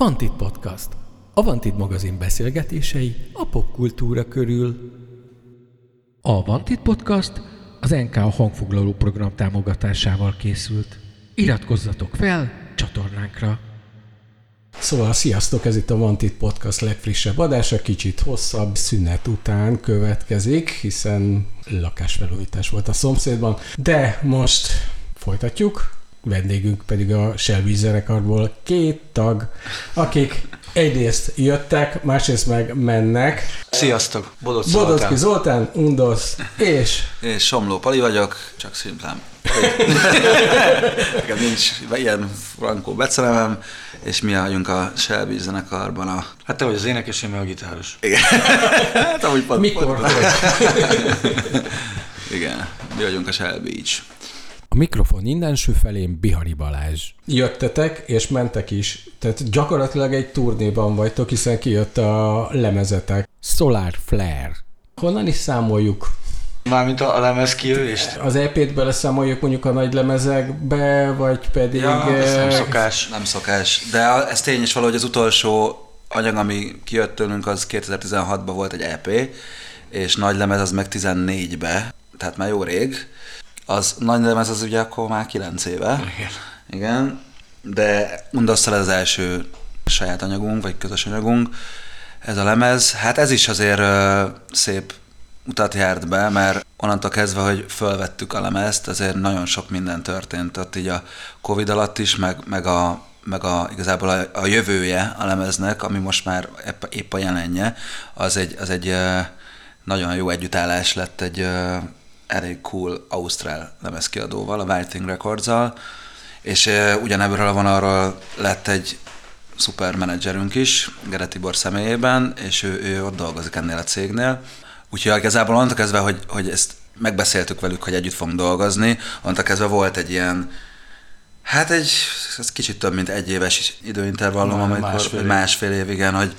Vantit Podcast. A Vantit magazin beszélgetései a popkultúra körül. A Vantit Podcast az NK a hangfoglaló program támogatásával készült. Iratkozzatok fel csatornánkra! Szóval sziasztok, ez itt a Vantit Podcast legfrissebb adása, kicsit hosszabb szünet után következik, hiszen lakásfelújítás volt a szomszédban, de most folytatjuk, vendégünk pedig a Shelby zenekarból két tag, akik egyrészt jöttek, másrészt meg mennek. Sziasztok, Bodocki Zoltán. Bodocki Zoltán, Undosz, és... És Somló Pali vagyok, csak szimplán. Nekem nincs ilyen frankó beceremem, és mi vagyunk a Shelby zenekarban a... Hát te vagy az énekes, én meg a gitáros. Igen. hát amúgy pont, Mikor pont, Igen, mi vagyunk a Shelby így. A mikrofon innenső felén Bihari Balázs. Jöttetek, és mentek is. Tehát gyakorlatilag egy turnéban vagytok, hiszen kijött a lemezetek. Solar Flare. Honnan is számoljuk? Mármint a, lemez kijövést? Az EP-t beleszámoljuk mondjuk a nagy lemezekbe, vagy pedig... Ja, ez nem szokás. Nem szokás. De ez tény is valahogy az utolsó anyag, ami kijött tőlünk, az 2016-ban volt egy EP, és nagy lemez az meg 14-be, tehát már jó rég az nagy lemez az ugye akkor már 9 éve. Igen. Igen, de Undasszal ez az első saját anyagunk, vagy közös anyagunk. Ez a lemez, hát ez is azért uh, szép utat járt be, mert onnantól kezdve, hogy fölvettük a lemezt, azért nagyon sok minden történt ott így a Covid alatt is, meg, meg a meg a, igazából a, a jövője a lemeznek, ami most már épp, épp a jelenje, az egy, az egy nagyon jó együttállás lett egy elég cool ausztrál lemezkiadóval, a Whiting Records-al, és ugyanebből a vonalról lett egy szuper menedzserünk is, Gere Tibor személyében, és ő, ő ott dolgozik ennél a cégnél. Úgyhogy igazából onnantól kezdve, hogy, hogy ezt megbeszéltük velük, hogy együtt fogunk dolgozni, onnantól kezdve volt egy ilyen, hát egy, ez kicsit több, mint egy éves időintervallum, amikor másfél, másfél év, igen, hogy,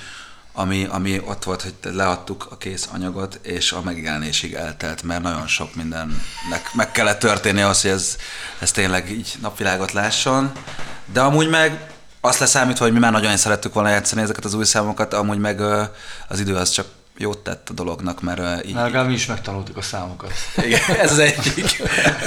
ami, ami ott volt, hogy leadtuk a kész anyagot, és a megjelenésig eltelt, mert nagyon sok mindennek meg kellett történni ahhoz, hogy ez, ez tényleg így napvilágot lásson. De amúgy meg azt leszámítva, hogy mi már nagyon szerettük volna játszani ezeket az új számokat, amúgy meg az idő az csak jót tett a dolognak, mert így... Legalább mi is megtanultuk a számokat. Igen, ez az egyik.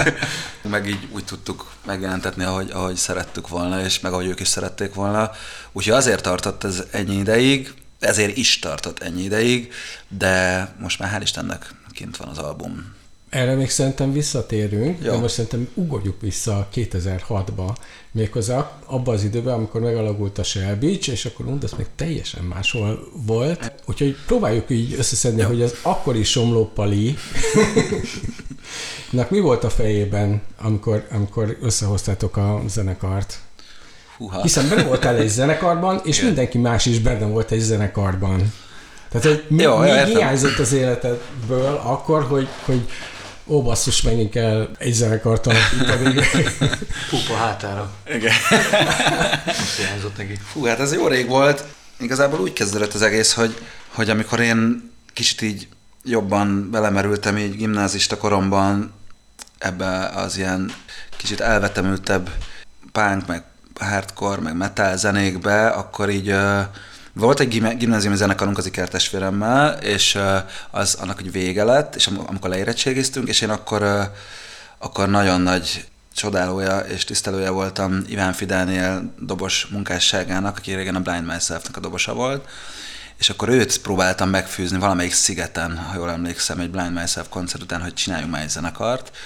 meg így úgy tudtuk megjelentetni, ahogy, ahogy szerettük volna, és meg ahogy ők is szerették volna. Úgyhogy azért tartott ez ennyi ideig, ezért is tartott ennyi ideig, de most már hál' Istennek kint van az album. Erre még szerintem visszatérünk, Jó. de most szerintem ugorjuk vissza 2006-ba, méghozzá abban az időben, amikor megalakult a Shell Beach, és akkor Undasz még teljesen máshol volt. Úgyhogy próbáljuk így összeszedni, Jó. hogy az akkori Somló Pali mi volt a fejében, amikor, amikor összehoztátok a zenekart? Húha. Hiszen benne voltál egy zenekarban, és Igen. mindenki más is benne volt egy zenekarban. Tehát, hogy mi, Jó, mi hiányzott az életedből akkor, hogy, hogy ó, basszus, menjünk el egy zenekart alapítani. Pupa hátára. Igen. hiányzott neki. Fú, hát ez jó rég volt. Igazából úgy kezdődött az egész, hogy, hogy amikor én kicsit így jobban belemerültem így gimnázista koromban ebbe az ilyen kicsit elvetemültebb pánk, meg hardcore, meg metal zenékbe, akkor így uh, volt egy gimnáziumi zenekarunk az ikertestvéremmel, és uh, az annak egy vége lett, és amikor leérettségiztünk, és én akkor, uh, akkor nagyon nagy csodálója és tisztelője voltam Iván Fidelnél dobos munkásságának, aki régen a Blind Myself-nak a dobosa volt, és akkor őt próbáltam megfűzni valamelyik szigeten, ha jól emlékszem, egy Blind Myself koncert után, hogy csináljunk már egy zenekart.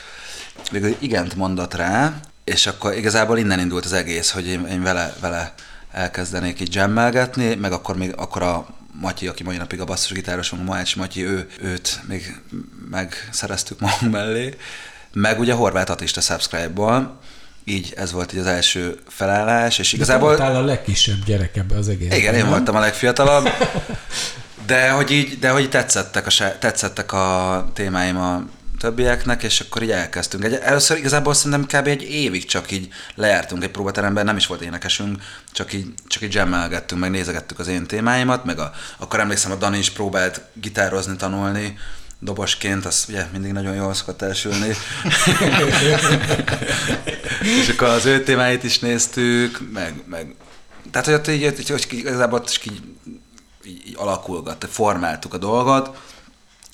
Végül igent mondott rá, és akkor igazából innen indult az egész, hogy én, én vele, vele elkezdenék így jammelgetni, meg akkor még akkor a Matyi, aki mai napig a basszusgitárosunk, Moács Matyi, ő, őt még megszereztük magunk mellé, meg ugye Horváth Atista Subscribe-ból, így ez volt így az első felállás, és igazából... Te a legkisebb gyerek ebbe az egész. Igen, én voltam a legfiatalabb, de hogy így, de hogy tetszettek a, tetszettek a témáim a többieknek, és akkor így elkezdtünk. Egy, először igazából szerintem kb. egy évig csak így lejártunk egy próbateremben, nem is volt énekesünk, csak így, csak így jammelgettünk, meg nézegettük az én témáimat, meg a, akkor emlékszem, a Dani is próbált gitározni, tanulni, dobosként, az ugye mindig nagyon jól szokott elsülni. és akkor az ő témáit is néztük, meg, meg Tehát, hogy ott így, hogy igazából ott is így, így, így alakulgat, formáltuk a dolgot,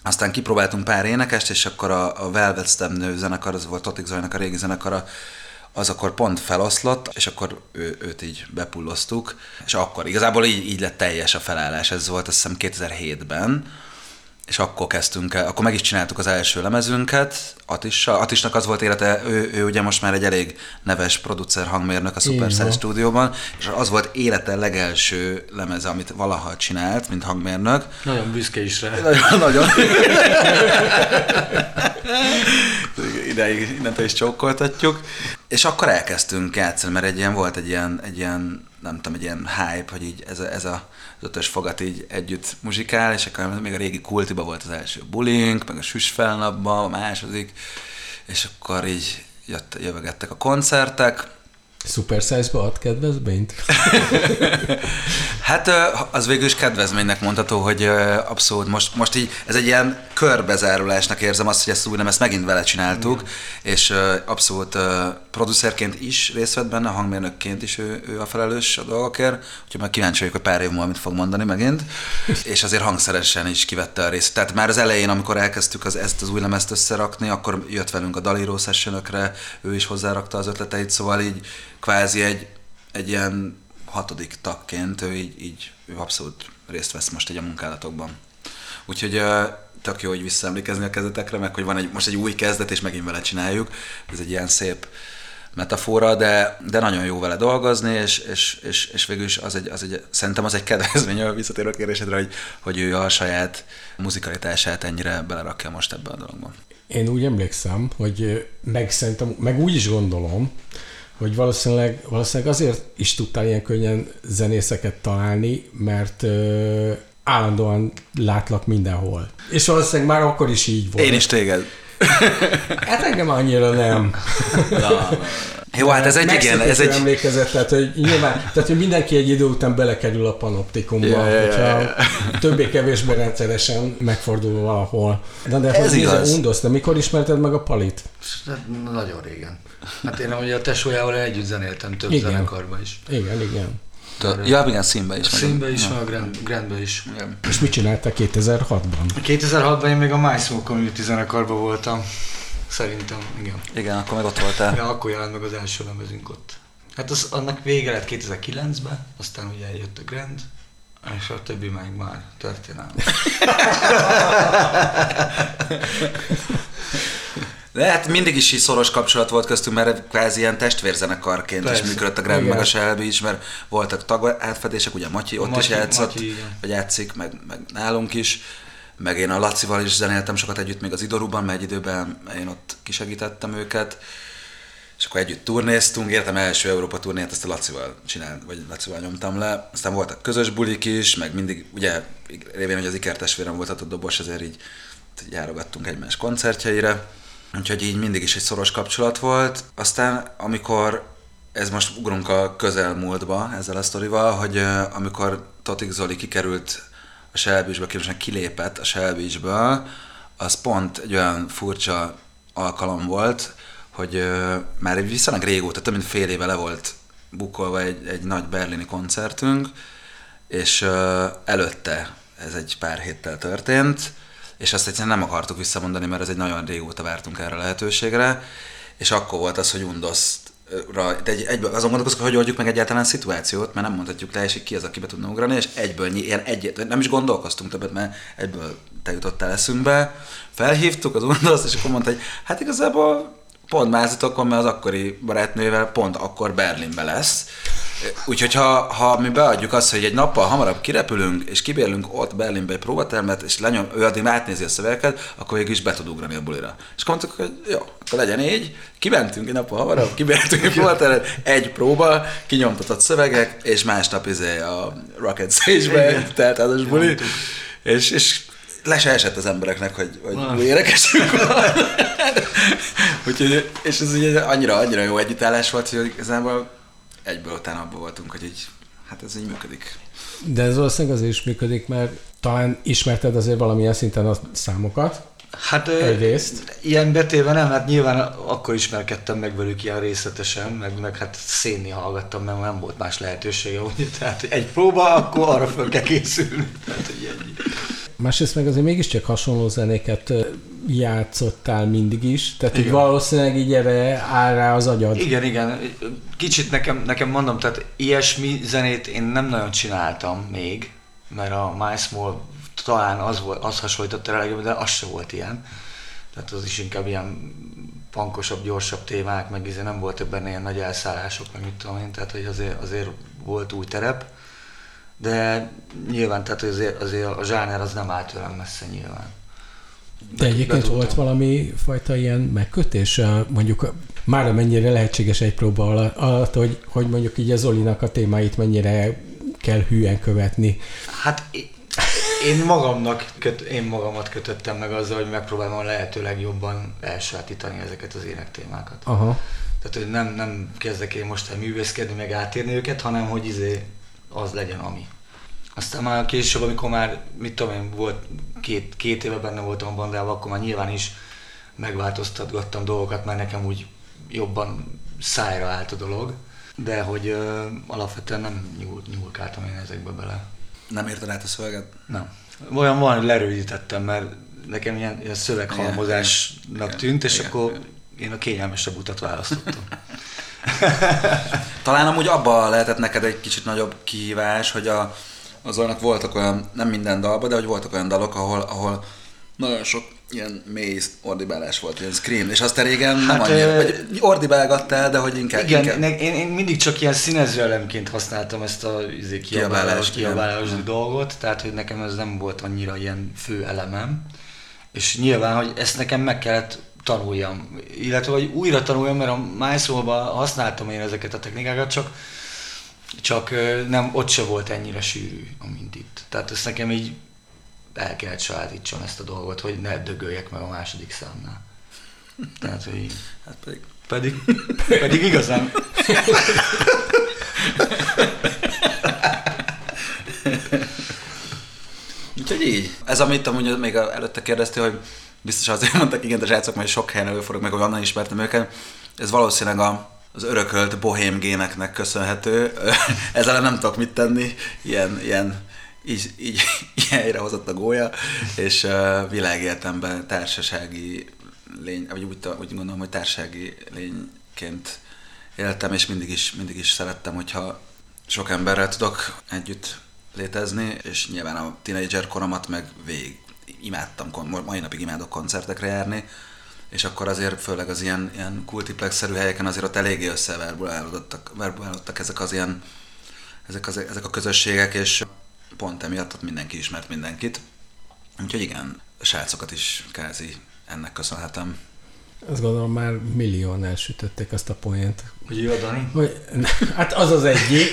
aztán kipróbáltunk pár énekest, és akkor a, a Velvet Stemnő zenekar, az volt Totik Zajnak a régi zenekara, az akkor pont feloszlott, és akkor ő, őt így bepulloztuk, és akkor igazából így, így lett teljes a felállás, ez volt azt hiszem 2007-ben, és akkor kezdtünk el, akkor meg is csináltuk az első lemezünket, Atissal. Atisnak az volt élete, ő, ő ugye most már egy elég neves producer hangmérnök a Supercell stúdióban, és az volt élete legelső lemeze, amit valaha csinált, mint hangmérnök. Nagyon büszke is rá. Nagyon, nagyon. Ideig, innentől is csókoltatjuk. És akkor elkezdtünk játszani, mert egy ilyen volt egy ilyen, egy ilyen nem tudom, egy ilyen hype, hogy így ez a, ez a az ötös fogat így együtt muzsikál, és akkor még a régi kultiba volt az első bullying, meg a süsfelnapban, a második, és akkor így jött, jövögettek a koncertek, Super Size-ba ad kedvezményt? hát az végül is kedvezménynek mondható, hogy abszolút most, most így ez egy ilyen körbezárulásnak érzem azt, hogy ezt úgy nem ezt megint vele csináltuk, mm. és abszolút producerként is részt vett benne, hangmérnökként is ő, ő a felelős a dolgokért, úgyhogy már kíváncsi vagyok, hogy pár év múlva mit fog mondani megint, és azért hangszeresen is kivette a részt. Tehát már az elején, amikor elkezdtük az, ezt az új lemezt összerakni, akkor jött velünk a Daliro sessionökre, ő is hozzárakta az ötleteit, szóval így kvázi egy, egy ilyen hatodik tagként ő így, így ő abszolút részt vesz most egy a munkálatokban. Úgyhogy tök jó, hogy visszaemlékezni a kezdetekre, meg hogy van egy, most egy új kezdet, és megint vele csináljuk. Ez egy ilyen szép metafora, de, de nagyon jó vele dolgozni, és, és, és, és végül is az egy, az egy, szerintem az egy kedvezmény, a visszatérő kérdésedre, hogy, hogy ő a saját muzikalitását ennyire belerakja most ebbe a dologba. Én úgy emlékszem, hogy meg szerintem, meg úgy is gondolom, hogy valószínűleg, valószínűleg azért is tudtál ilyen könnyen zenészeket találni, mert ö, állandóan látlak mindenhol. És valószínűleg már akkor is így volt. Én is téged. hát engem annyira nem. Na. Jó, hát ez egy igen, ez egy... emlékezet, tehát hogy nyilván, tehát hogy mindenki egy idő után belekerül a panoptikumba, yeah, yeah, hogyha yeah, yeah. többé-kevésbé rendszeresen megfordul valahol. De, de ez igaz. Undosz, de mikor ismerted meg a palit? Hát, nagyon régen. Hát én ugye a tesójával együtt zenéltem több igen. zenekarban is. Igen, igen. Ja, igen, színbe is. Színbe is, meg a Grand, Grandbe is. Igen. És mit csináltál 2006-ban? 2006-ban én még a My Smoke Community zenekarban voltam. Szerintem, igen. Igen, akkor meg ott voltál. Ja, akkor jelent meg az első lemezünk ott. Hát az, annak vége lett 2009-ben, aztán ugye eljött a Grand, és a többi meg már történelem. De hát mindig is így szoros kapcsolat volt köztünk, mert kvázi ilyen testvérzenekarként Persze. is működött a Grand meg a Shelby is, mert voltak tag átfedések, ugye Matyi ott Matyi, is játszott, Matyi, vagy játszik, meg, meg nálunk is meg én a Lacival is zenéltem sokat együtt még az Idoruban, mert egy időben én ott kisegítettem őket, és akkor együtt turnéztunk, értem első Európa turnét, ezt a Lacival csinált, vagy Lacival nyomtam le. Aztán voltak közös bulik is, meg mindig, ugye révén, hogy az ikertestvérem volt a dobos, ezért így járogattunk egymás koncertjeire. Úgyhogy így mindig is egy szoros kapcsolat volt. Aztán, amikor ez most ugrunk a közelmúltba ezzel a sztorival, hogy amikor Totik Zoli kikerült a Shell Beach-ből, kilépett a Shell Beach-ből, az pont egy olyan furcsa alkalom volt, hogy uh, már viszonylag régóta, több mint fél éve le volt bukolva egy, egy nagy berlini koncertünk, és előtte ez egy pár héttel történt, és azt egyszerűen nem akartuk visszamondani, mert ez egy nagyon régóta vártunk erre a lehetőségre, és akkor volt az, hogy Undoszt de egy, egyből azon gondolkozok, hogy oldjuk meg egyáltalán a szituációt, mert nem mondhatjuk le, és ki az, aki be tudna ugrani, és egyből ilyen egyet, nem is gondolkoztunk többet, mert egyből te jutottál eszünkbe, felhívtuk az undoszt, és akkor mondta, hogy hát igazából pont mázatokon, mert az akkori barátnővel pont akkor Berlinbe lesz, Úgyhogy ha, ha mi beadjuk azt, hogy egy nappal hamarabb kirepülünk, és kibérlünk ott Berlinbe egy próbatermet, és lenyom, ő addig átnézi a szövegeket, akkor végül is be tud ugrani a bulira. És mondtuk, hogy jó, akkor legyen így, kimentünk egy nappal hamarabb, kibértünk egy próbatermet, egy próba, kinyomtatott szövegek, és másnap izé a Rocket Stage-be telt az buli, és, és le se esett az embereknek, hogy, hogy érekesünk van. Úgyhogy, és ez ugye annyira, annyira jó együttállás volt, hogy igazából egyből utána abban voltunk, hogy így, hát ez így működik. De ez valószínűleg azért is működik, mert talán ismerted azért valamilyen szinten a számokat, Hát Egyrészt. ilyen betéve nem, hát nyilván akkor ismerkedtem meg velük ilyen részletesen, meg, meg hát szénni hallgattam, mert nem volt más lehetősége, úgy, tehát egy próba, akkor arra fel kell készülni. Tehát, hogy ennyi. Másrészt meg azért mégiscsak hasonló zenéket játszottál mindig is, tehát így Igen. valószínűleg így erre áll rá az agyad. Igen, igen. Kicsit nekem, nekem mondom, tehát ilyesmi zenét én nem nagyon csináltam még, mert a My Small talán az, volt, az hasonlított rá legjobban, de az se volt ilyen. Tehát az is inkább ilyen pankosabb, gyorsabb témák, meg izé nem voltak benne ilyen nagy elszállások, meg mit tudom én, tehát hogy azért, azért volt új terep. De nyilván, tehát azért, azért a zsáner az nem állt tőlem messze nyilván. De egyébként volt valami fajta ilyen megkötés, mondjuk már mennyire lehetséges egy próba ala- alatt, hogy, hogy mondjuk így az Zolinak a témáit mennyire kell hűen követni. Hát én magamnak, köt, én magamat kötöttem meg azzal, hogy megpróbálom a lehető legjobban elsajátítani ezeket az énektémákat. Aha. Tehát, hogy nem, nem kezdek én most el művészkedni, meg átírni őket, hanem hogy izé az legyen ami. Aztán már később, amikor már, mit tudom én, volt két, két éve benne voltam a bandában, akkor már nyilván is megváltoztatgattam dolgokat, mert nekem úgy jobban szájra állt a dolog. De hogy ö, alapvetően nem nyúl, nyúlkáltam én ezekbe bele. Nem érted át a szöveget? Nem. Olyan van, hogy lerövidítettem, mert nekem ilyen, ilyen szöveghalmozásnak tűnt, és Igen. akkor én a kényelmesebb utat választottam. Talán amúgy abba lehetett neked egy kicsit nagyobb kihívás, hogy a, az voltak olyan, nem minden dalban, de hogy voltak olyan dalok, ahol, ahol nagyon sok ilyen mély ordibálás volt, ilyen scream, és azt régen nem Hát, annyira, ö, vagy ordibálgattál, de hogy inkább, Igen, inkább. ne, én, én, mindig csak ilyen színező elemként használtam ezt a izé, kiabálás, kiabálás igen. dolgot, tehát hogy nekem ez nem volt annyira ilyen fő elemem. És nyilván, hogy ezt nekem meg kellett tanuljam, illetve hogy újra tanuljam, mert a MySoul-ban használtam én ezeket a technikákat, csak csak nem, ott se volt ennyire sűrű, amint itt. Tehát ezt nekem így el kellett sajátítsam ezt a dolgot, hogy ne dögöljek meg a második számnál. Tehát, hogy. Hát pedig Pedig, pedig igazán. Úgyhogy így. Ez, amit amúgy még előtte kérdeztél, hogy biztos azért mondtak, igen, de srácok, majd sok helyen előfordul meg, hogy onnan ismertem őket. Ez valószínűleg a, az örökölt bohém géneknek köszönhető. Ezzel nem tudok mit tenni. Ilyen, ilyen így, így ilyen helyre hozott a gólya, és uh, világértemben társasági lény, vagy úgy, úgy gondolom, hogy társasági lényként éltem, és mindig is, mindig is szerettem, hogyha sok emberrel tudok együtt létezni, és nyilván a tínédzser koromat meg végig imádtam, mai napig imádok koncertekre járni, és akkor azért főleg az ilyen, ilyen kultiplex-szerű helyeken azért ott eléggé összeverbulálódtak verbulálódtak ezek az ilyen, ezek, az, ezek a közösségek, és pont emiatt ott mindenki ismert mindenkit. Úgyhogy igen, a srácokat is kázi ennek köszönhetem. Azt gondolom már millióan elsütötték azt a poént. Hogy jó, Dani? Hogy, hát az az egyik,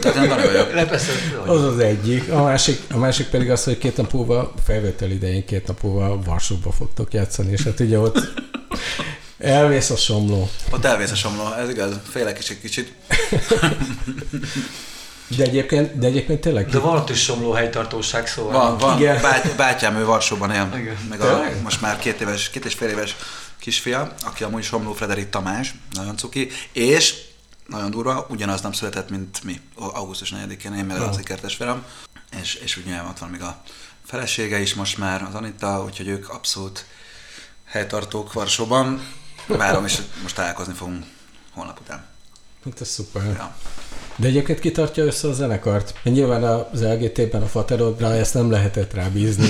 Tehát én Dani vagyok. Lepeszed az az egyik. A másik, a másik pedig az, hogy két nap múlva, felvétel idején két nap múlva Varsóba fogtok játszani, és hát ugye ott elvész a somló. Ott elvész a somló, ez igaz, félek is egy kicsit. De egyébként, de egyébként tényleg De van ott is somló helytartóság, szóval. Van, van. Igen. Báty, bátyám, ő Varsóban él. Igen. Meg a, Tényleg? most már két éves, két és fél éves kisfia, aki amúgy Somló Frederik Tamás, nagyon cuki, és nagyon durva, ugyanaz nem született, mint mi, augusztus 4-én, én meg az ikertestvérem, és, és ugye ott van még a felesége is most már, az Anita, úgyhogy ők abszolút helytartók Varsóban. Várom, és most találkozni fogunk holnap után. Hát ez szuper. Ja. De egyébként kitartja össze a zenekart? Nyilván az LGT-ben a Faterodra ezt nem lehetett rábízni.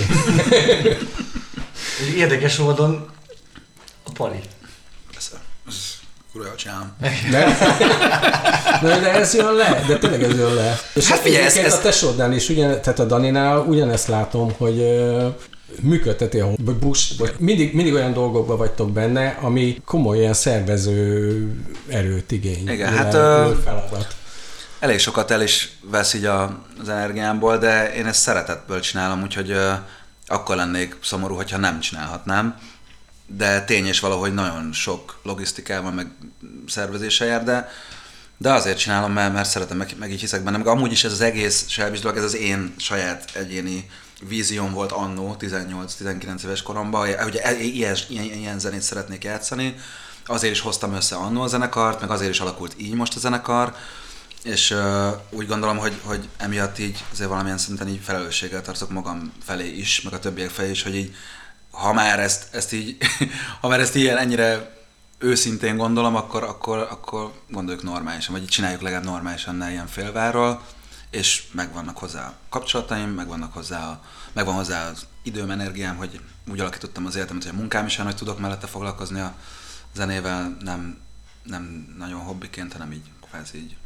Érdekes módon a Pali. Persze, ez kurva csinálom. De, de, ez jön le, de tényleg ez jön le. És Hát hát figyelj, ez- ez, a tesódnál is, ugyan, tehát a Daninál ugyanezt látom, hogy működteti a vagy boost, vagy mindig, mindig olyan dolgokban vagytok benne, ami komoly ilyen szervező erőt igény. Igen, hát, feladat. elég sokat el is vesz így az energiámból, de én ezt szeretetből csinálom, úgyhogy akkor lennék szomorú, hogyha nem csinálhatnám. De tény és valahogy nagyon sok logisztikával, meg szervezéssel jár, de, de azért csinálom, mert, mert szeretem, meg, meg így hiszek benne. Meg amúgy is ez az egész Selbis dolog, ez az én saját egyéni vízióm volt annó, 18-19 éves koromban, hogy e- ilyen, ilyen, ilyen zenét szeretnék játszani. Azért is hoztam össze annó a zenekart, meg azért is alakult így most a zenekar, és uh, úgy gondolom, hogy, hogy emiatt így azért valamilyen szinten így felelősséggel tartozok magam felé is, meg a többiek felé is, hogy így ha már ezt, ezt így, ha már ezt ilyen ennyire őszintén gondolom, akkor, akkor, akkor gondoljuk normálisan, vagy így csináljuk legalább normálisan, ne ilyen félváról, és megvannak hozzá a kapcsolataim, megvannak hozzá a, megvan hozzá az időm, energiám, hogy úgy alakítottam az életemet, hogy a munkám is hogy tudok mellette foglalkozni a zenével, nem, nem nagyon hobbiként, hanem így kvázi így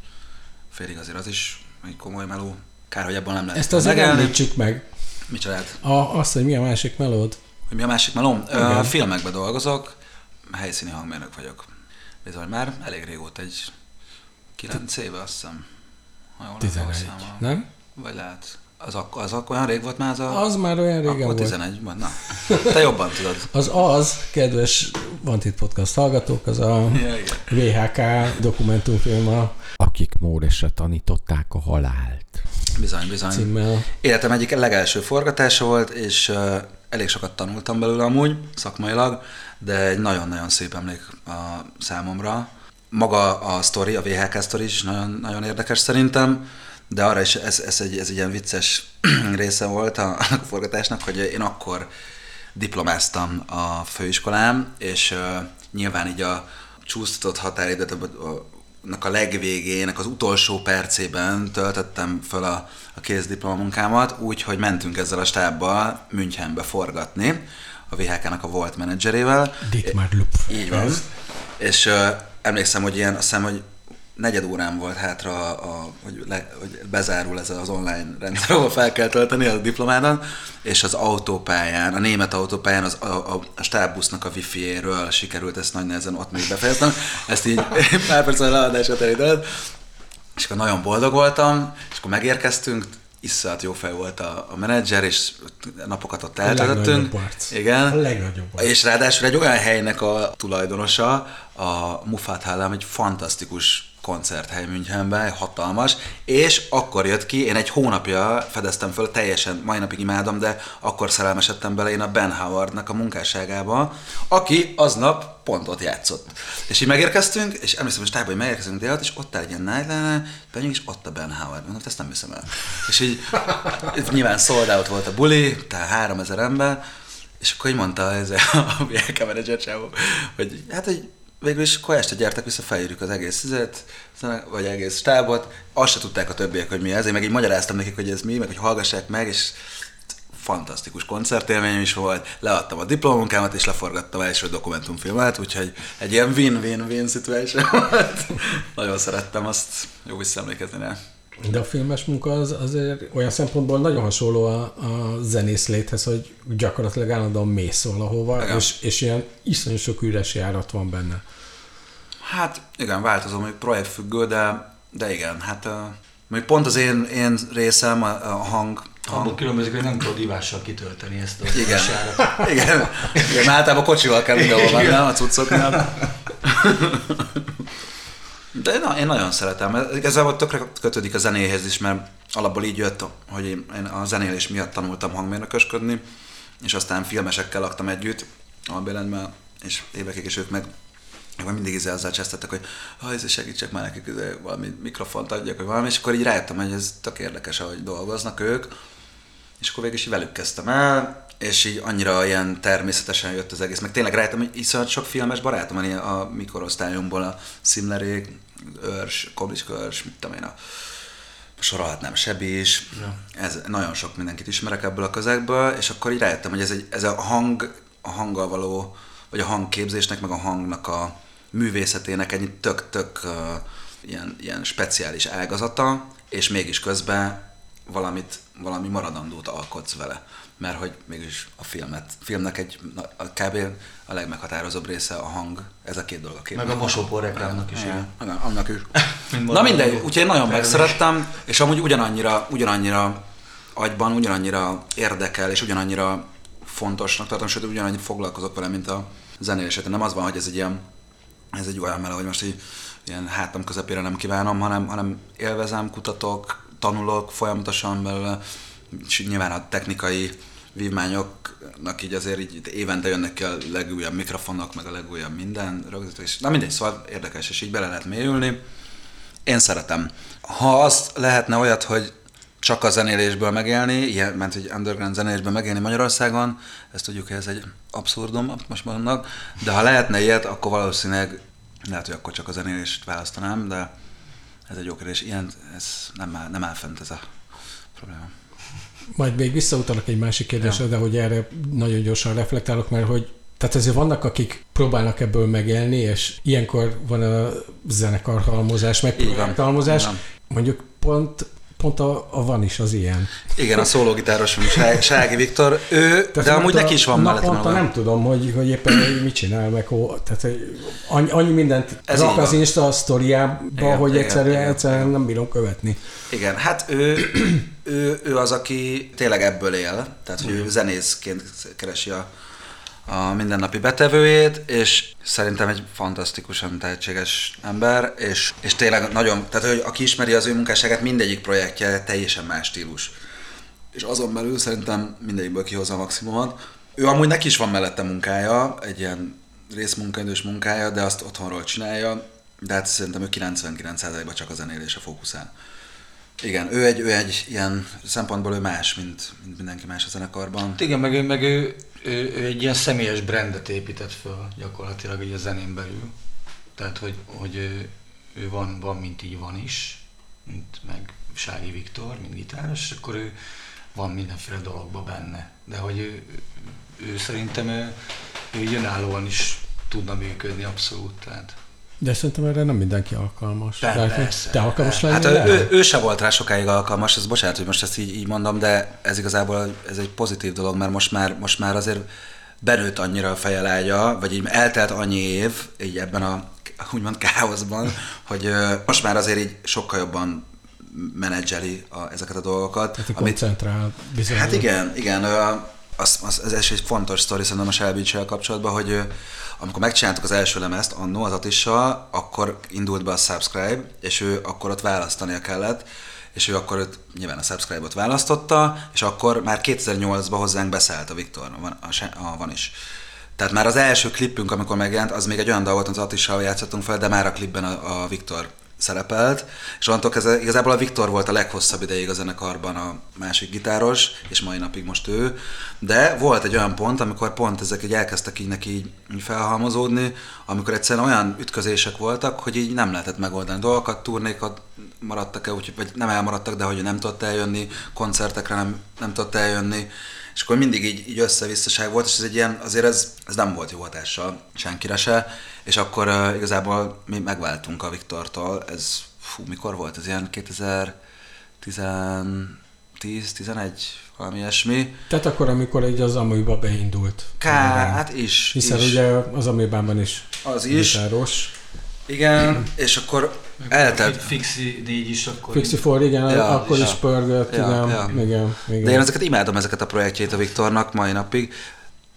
félig azért az is egy komoly meló. Kár, hogy ebben nem lehet Ezt azért említsük meg. Micsodát? A, azt, hogy mi a másik melód. Hogy mi a másik melóm? Ö, filmekben dolgozok, helyszíni hangmérnök vagyok. Bizony már elég régóta, egy 9 éve azt hiszem. Ha jól 11, emlékszem. nem? Vagy lehet. Az, akkor, az akkor olyan rég volt már az a... Az már olyan régen akkor volt. 11 van. Na, te jobban tudod. Az az, kedves Van Itt Podcast hallgatók, az a Ja. VHK dokumentumfilm a Akik Móresre tanították a halált Bizony, bizony. címmel. Életem egyik legelső forgatása volt, és uh, elég sokat tanultam belőle amúgy, szakmailag, de egy nagyon-nagyon szép emlék a számomra. Maga a sztori, a VHK sztori is nagyon, nagyon érdekes szerintem, de arra is ez, ez, egy, ez egy ilyen vicces része volt a, a forgatásnak, hogy én akkor diplomáztam a főiskolán, és uh, nyilván így a csúsztatott határidőt a, legvégének az utolsó percében töltöttem föl a, a kézdiplomamunkámat, úgy, hogy mentünk ezzel a stábbal Münchenbe forgatni, a VHK-nak a volt menedzserével. Dietmar Lup. Így van. És uh, emlékszem, hogy ilyen, azt hiszem, hogy negyed órán volt hátra, a, hogy, le, hogy bezárul ez az online rendszer, ahol fel kell tölteni a diplomádon, és az autópályán, a német autópályán az, a, a, a stábbusznak a wifi-éről sikerült ezt nagy nehezen ott még befejeztem. Ezt így pár perc a leadás után és akkor nagyon boldog voltam, és akkor megérkeztünk, iszonyat jó fej volt a, a menedzser, és napokat ott A eltöltöttünk. Igen. A legnagyobb arc. És ráadásul egy olyan helynek a tulajdonosa, a Muffat Hallám, egy fantasztikus koncerthely Münchenben, hatalmas, és akkor jött ki, én egy hónapja fedeztem föl, teljesen, mai napig imádom, de akkor szerelmesedtem bele én a Ben Howardnak a munkásságába, aki aznap pont ott játszott. És így megérkeztünk, és emlékszem, hogy tájban, hogy megérkezünk délután, és ott áll egy ilyen nightliner, benyújt, és ott a Ben Howard. Mondom, ezt nem hiszem el. És így nyilván sold out volt a buli, tehát 3000 ember, és akkor így mondta ez a BLK menedzser csávó, hogy hát, hogy végül is akkor este gyertek vissza, felírjuk az egész szüzet, vagy egész stábot. Azt se tudták a többiek, hogy mi ez. Én meg így magyaráztam nekik, hogy ez mi, meg hogy hallgassák meg, és fantasztikus koncertélményem is volt, leadtam a diplomunkámat, és leforgattam első dokumentumfilmet, úgyhogy egy ilyen win-win-win situation volt. Nagyon szerettem azt, jó visszaemlékezni rá. De a filmes munka az azért olyan szempontból nagyon hasonló a, a zenész léthez, hogy gyakorlatilag állandóan mész valahova, Igen. és, és ilyen iszonyú sok üres járat van benne. Hát igen, változó, még projektfüggő, de, de igen, hát uh, még pont az én, én részem, a, a hang, Abból különbözik, hogy nem tudod ivással kitölteni ezt a igen, igen, igen, mert általában kocsival kell mindenhol menni, nem a cuccoknál. De na, én nagyon szeretem. Igazából tökre kötődik a zenéhez is, mert alapból így jött, hogy én a zenélés miatt tanultam hangmérnökösködni, és aztán filmesekkel laktam együtt Albélenben, és évekig is ők meg meg mindig izé azzal csesztettek, hogy ha ez segítsek már nekik valami mikrofont adjak, vagy valami, és akkor így rájöttem, hogy ez tök érdekes, ahogy dolgoznak ők, és akkor végül is velük kezdtem el, és így annyira ilyen természetesen jött az egész. Meg tényleg rájöttem, hogy iszonyat sok filmes barátom van a mikorosztályomból, a Szimlerék, Őrs, Koblicska Őrs, mit tudom én, a sorolhatnám Sebi is, Ja. ez, nagyon sok mindenkit ismerek ebből a közegből, és akkor így rájöttem, hogy ez, egy, ez a hang, a hanggal való, vagy a hangképzésnek, meg a hangnak a művészetének egy tök-tök uh, ilyen, ilyen speciális ágazata, és mégis közben valamit, valami maradandót alkotsz vele. Mert hogy mégis a filmet, filmnek egy, a kb. a legmeghatározóbb része a hang, ez a két dolog a képben. Meg a mosópor reklámnak is, igen. Igen, annak is. Na mindegy, úgyhogy én nagyon megszerettem, és amúgy ugyanannyira, ugyanannyira agyban, ugyanannyira érdekel, és ugyanannyira fontosnak tartom, sőt ugyanannyira foglalkozok vele, mint a zenélés. Nem az van, hogy ez egy ilyen, ez egy olyan mele, hogy most így ilyen hátam közepére nem kívánom, hanem, hanem élvezem, kutatok, tanulok folyamatosan belőle, És nyilván a technikai vívmányoknak így azért így évente jönnek ki a legújabb mikrofonok, meg a legújabb minden rögzítés. Na mindegy, szóval érdekes, és így bele lehet mélyülni. Én szeretem. Ha azt lehetne olyat, hogy csak a zenélésből megélni, ilyen, ment egy underground zenélésből megélni Magyarországon, ezt tudjuk, hogy ez egy abszurdum, most mondnak, de ha lehetne ilyet, akkor valószínűleg lehet, hogy akkor csak a zenélést választanám, de ez egy jó kérdés. Ilyen, ez nem áll, nem áll fent ez a probléma. Majd még visszautalok egy másik kérdésre, ja. de hogy erre nagyon gyorsan reflektálok, mert hogy tehát azért vannak, akik próbálnak ebből megélni, és ilyenkor van a zenekarhalmozás, meg projekthalmozás. Mondjuk pont pont a, a van is az ilyen. Igen, a szólógitáros Sági Viktor, ő, tehát de amúgy neki is van mellett. Naponta nem tudom, hogy, hogy éppen mit csinál, meg hol, tehát annyi, annyi mindent Ez rak az Insta sztoriába, igen, hogy igen, egyszerűen, igen, egyszerűen igen. nem bírom követni. Igen, hát ő, ő, ő az, aki tényleg ebből él, tehát hogy ő zenészként keresi a a mindennapi betevőjét, és szerintem egy fantasztikusan tehetséges ember, és, és tényleg nagyon, tehát hogy aki ismeri az ő munkásságát, mindegyik projektje teljesen más stílus. És azon belül szerintem mindegyikből kihozza a maximumot. Ő amúgy neki is van mellette munkája, egy ilyen részmunkaidős munkája, de azt otthonról csinálja, de hát szerintem ő 99%-ban csak a zenélésre fókuszál. Igen, ő egy, ő egy ilyen szempontból ő más, mint, mint mindenki más a zenekarban. Igen, meg, ő, meg ő, ő, ő, egy ilyen személyes brandet épített föl gyakorlatilag egy a zenén belül. Tehát, hogy, hogy ő, ő van, van, mint így van is, mint meg Sági Viktor, mint gitáros, és akkor ő van mindenféle dologban benne. De hogy ő, ő, szerintem ő, ő jönnállóan is tudna működni abszolút. Tehát. De szerintem erre nem mindenki alkalmas. De, persze, te alkalmas lennél? Hát ő, ő, ő sem volt rá sokáig alkalmas, ez bocsánat, hogy most ezt így, így mondom, de ez igazából ez egy pozitív dolog, mert most már, most már azért benőtt annyira a fejelágya, vagy így eltelt annyi év, így ebben a úgymond káoszban, hogy most már azért így sokkal jobban menedzseli a, ezeket a dolgokat. Tehát amit, koncentrál bizony. Hát igen, igen, az, az, ez egy fontos sztori szerintem a Shelby kapcsolatban, hogy amikor megcsináltuk az első lemezt, annó az Atissal, akkor indult be a Subscribe, és ő akkor ott választania kellett, és ő akkor őt, nyilván a Subscribe-ot választotta, és akkor már 2008-ban hozzánk beszállt a Viktor, a, a, a van is. Tehát már az első klipünk, amikor megjelent, az még egy olyan dolgot, az Atissal játszottunk fel, de már a klipben a, a Viktor szerepelt, és onnantól kezdve igazából a Viktor volt a leghosszabb ideig a zenekarban a másik gitáros, és mai napig most ő, de volt egy olyan pont, amikor pont ezek így elkezdtek így neki így, felhalmozódni, amikor egyszerűen olyan ütközések voltak, hogy így nem lehetett megoldani dolgokat, turnékat maradtak el, úgyhogy, vagy nem elmaradtak, de hogy nem tudott eljönni, koncertekre nem, nem tudott eljönni, és akkor mindig így, így össze-visszaság volt, és ez egy ilyen, azért ez, ez nem volt jó hatással senkire se, és akkor uh, igazából mi megváltunk a Viktortól, ez fú, mikor volt? Ez ilyen 2010-11, valami ilyesmi. Tehát akkor, amikor egy az Amiba beindult. Ká, hát is. Hiszen is. ugye az Amibában is az is. Gitáros. Igen, és akkor eltelt. Fixi négy is akkor. Fixi for, igen, ja, akkor ja. is pörgött, ja, igen, ja. igen, igen. De én ezeket imádom, ezeket a projektjét a Viktornak mai napig.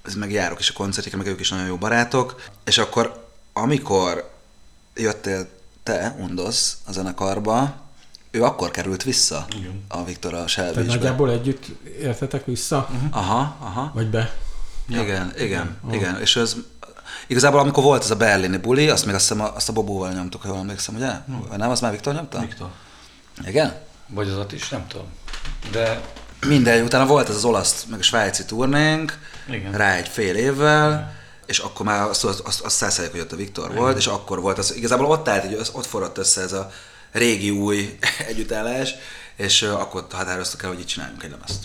Ez meg járok is a koncertjékre, meg ők is nagyon jó barátok. És akkor, amikor jöttél te, Undosz, a zenekarba, ő akkor került vissza igen. a Viktor a Shelby. Tehát nagyjából együtt értetek vissza? Uh-huh. Aha, aha. Vagy be? Ja. Igen, igen, ja. igen. És ez Igazából amikor volt ez a berlini buli, azt még azt, hiszem, azt a Bobóval nyomtuk, ha jól emlékszem, ugye? Hmm. Nem, az már Viktor nyomta? Viktor. Igen? Vagy az is, nem tudom. De... Mindegy, utána volt ez az olasz, meg a svájci turnénk, Igen. rá egy fél évvel, Igen. és akkor már azt, azt, azt, azt szászáljuk, hogy ott a Viktor Igen. volt, és akkor volt az, igazából ott állt, hogy ott forrott össze ez a régi új együttállás, és akkor határoztuk el, hogy itt csináljunk egy lemezt.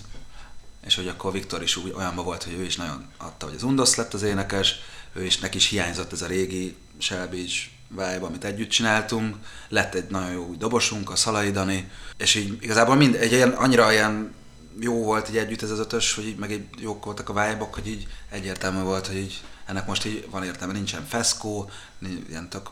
És hogy akkor Viktor is úgy olyanban volt, hogy ő is nagyon adta, hogy az Undosz lett az énekes, ő is neki is hiányzott ez a régi Shelby vibe, amit együtt csináltunk, lett egy nagyon jó új dobosunk, a Szalai Dani, és így igazából mind, egy ilyen, annyira ilyen jó volt így együtt ez az ötös, hogy így meg így jók voltak a vibe hogy így egyértelmű volt, hogy így ennek most így van értelme, nincsen feszkó, ilyen tök,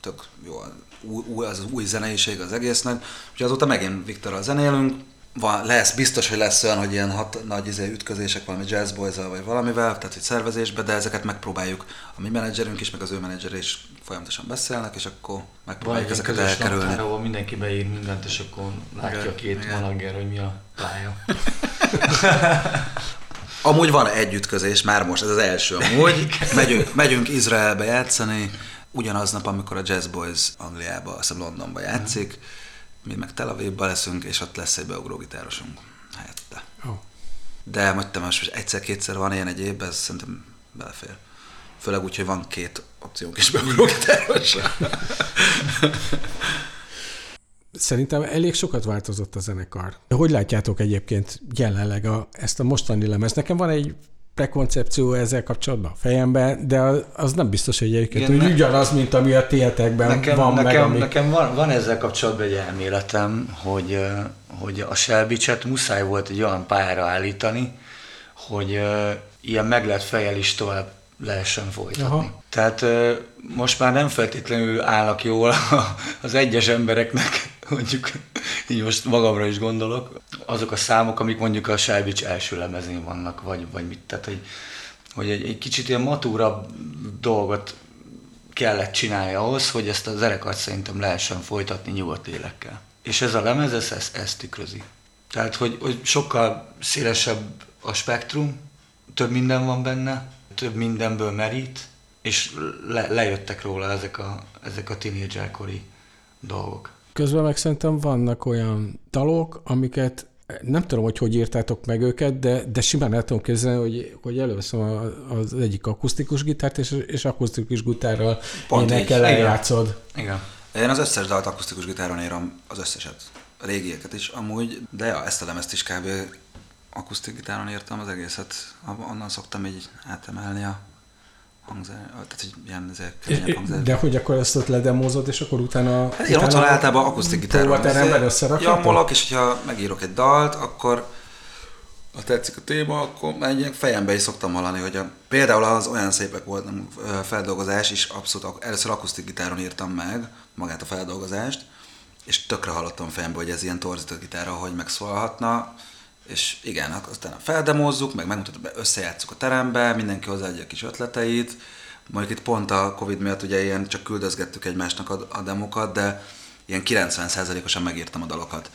tök jó, új, az új zeneiség az egésznek, úgyhogy azóta megint Viktorral zenélünk, van, lesz, biztos, hogy lesz olyan, hogy ilyen hat, nagy izé, ütközések valami jazz boys vagy valamivel, tehát hogy szervezésbe, de ezeket megpróbáljuk. A mi menedzserünk is, meg az ő menedzser is folyamatosan beszélnek, és akkor Van megpróbáljuk egy ezeket elkerülni. naptár, ahol mindenki beír mindent, és akkor látja Igen, a két igen. manager, hogy mi a pálya. Amúgy van egy ütközés, már most, ez az első amúgy. Megyünk, megyünk Izraelbe játszani, ugyanaznap, amikor a Jazz Boys Angliába, azt hiszem Londonba játszik, mi meg Tel Avivba leszünk, és ott lesz egy beugró-gitárosunk helyette. Oh. De te most egyszer-kétszer van ilyen egy évben, ez szerintem belefér. Főleg úgy, hogy van két opciónk is beugró-gitárosra. Szerintem elég sokat változott a zenekar. Hogy látjátok egyébként jelenleg a, ezt a mostani lemez? Nekem van egy prekoncepció ezzel kapcsolatban a fejemben, de az, nem biztos, hogy egyébként Igen, ne- ugyanaz, mint ami a tietekben Nekem, van meg, nekem, ami... nekem van, van ezzel kapcsolatban egy elméletem, hogy, hogy a Selbicset muszáj volt egy olyan pályára állítani, hogy ilyen meglett fejjel is tovább lehessen folytatni. Aha. Tehát most már nem feltétlenül állnak jól az egyes embereknek, mondjuk így most magamra is gondolok, azok a számok, amik mondjuk a Selbich első lemezén vannak, vagy, vagy mit, tehát hogy, hogy egy, egy kicsit ilyen matúrabb dolgot kellett csinálni ahhoz, hogy ezt a zenekart szerintem lehessen folytatni nyugodt lélekkel. És ez a lemez, ez ezt, ezt tükrözi. Tehát, hogy, hogy sokkal szélesebb a spektrum, több minden van benne, több mindenből merít, és le, lejöttek róla ezek a, ezek a tínédzserkori dolgok. Közben meg szerintem vannak olyan dalok, amiket nem tudom, hogy hogy írtátok meg őket, de, de simán el tudom képzelni, hogy, hogy előveszem az egyik akusztikus gitárt, és, és akusztikus gitárral énekel, eljátszod. Igen. Én az összes dalt akusztikus gitáron írom, az összeset. A régieket is amúgy, de ja, ezt a lemezt is kb. akusztik gitáron írtam az egészet. Onnan szoktam így átemelni a hangzer, tehát hogy ilyen ezek hangzer. De hogy akkor ezt ott ledemózod, és akkor utána... Hát én otthon általában akusztik gitáron. Próbateremben összerakjátok? Jammolok, és hogyha megírok egy dalt, akkor ha tetszik a téma, akkor egy fejembe is szoktam hallani, hogy a, például az olyan szépek volt nem, feldolgozás is, abszolút először akusztik gitáron írtam meg magát a feldolgozást, és tökre hallottam fejembe, hogy ez ilyen torzított gitárra, hogy megszólalhatna, és igen, aztán feldemózzuk, meg megmutatom, összejátszuk a terembe, mindenki hozzáadja a kis ötleteit, mondjuk itt pont a Covid miatt ugye ilyen csak küldözgettük egymásnak a, a demokat, de ilyen 90%-osan megírtam a dalokat.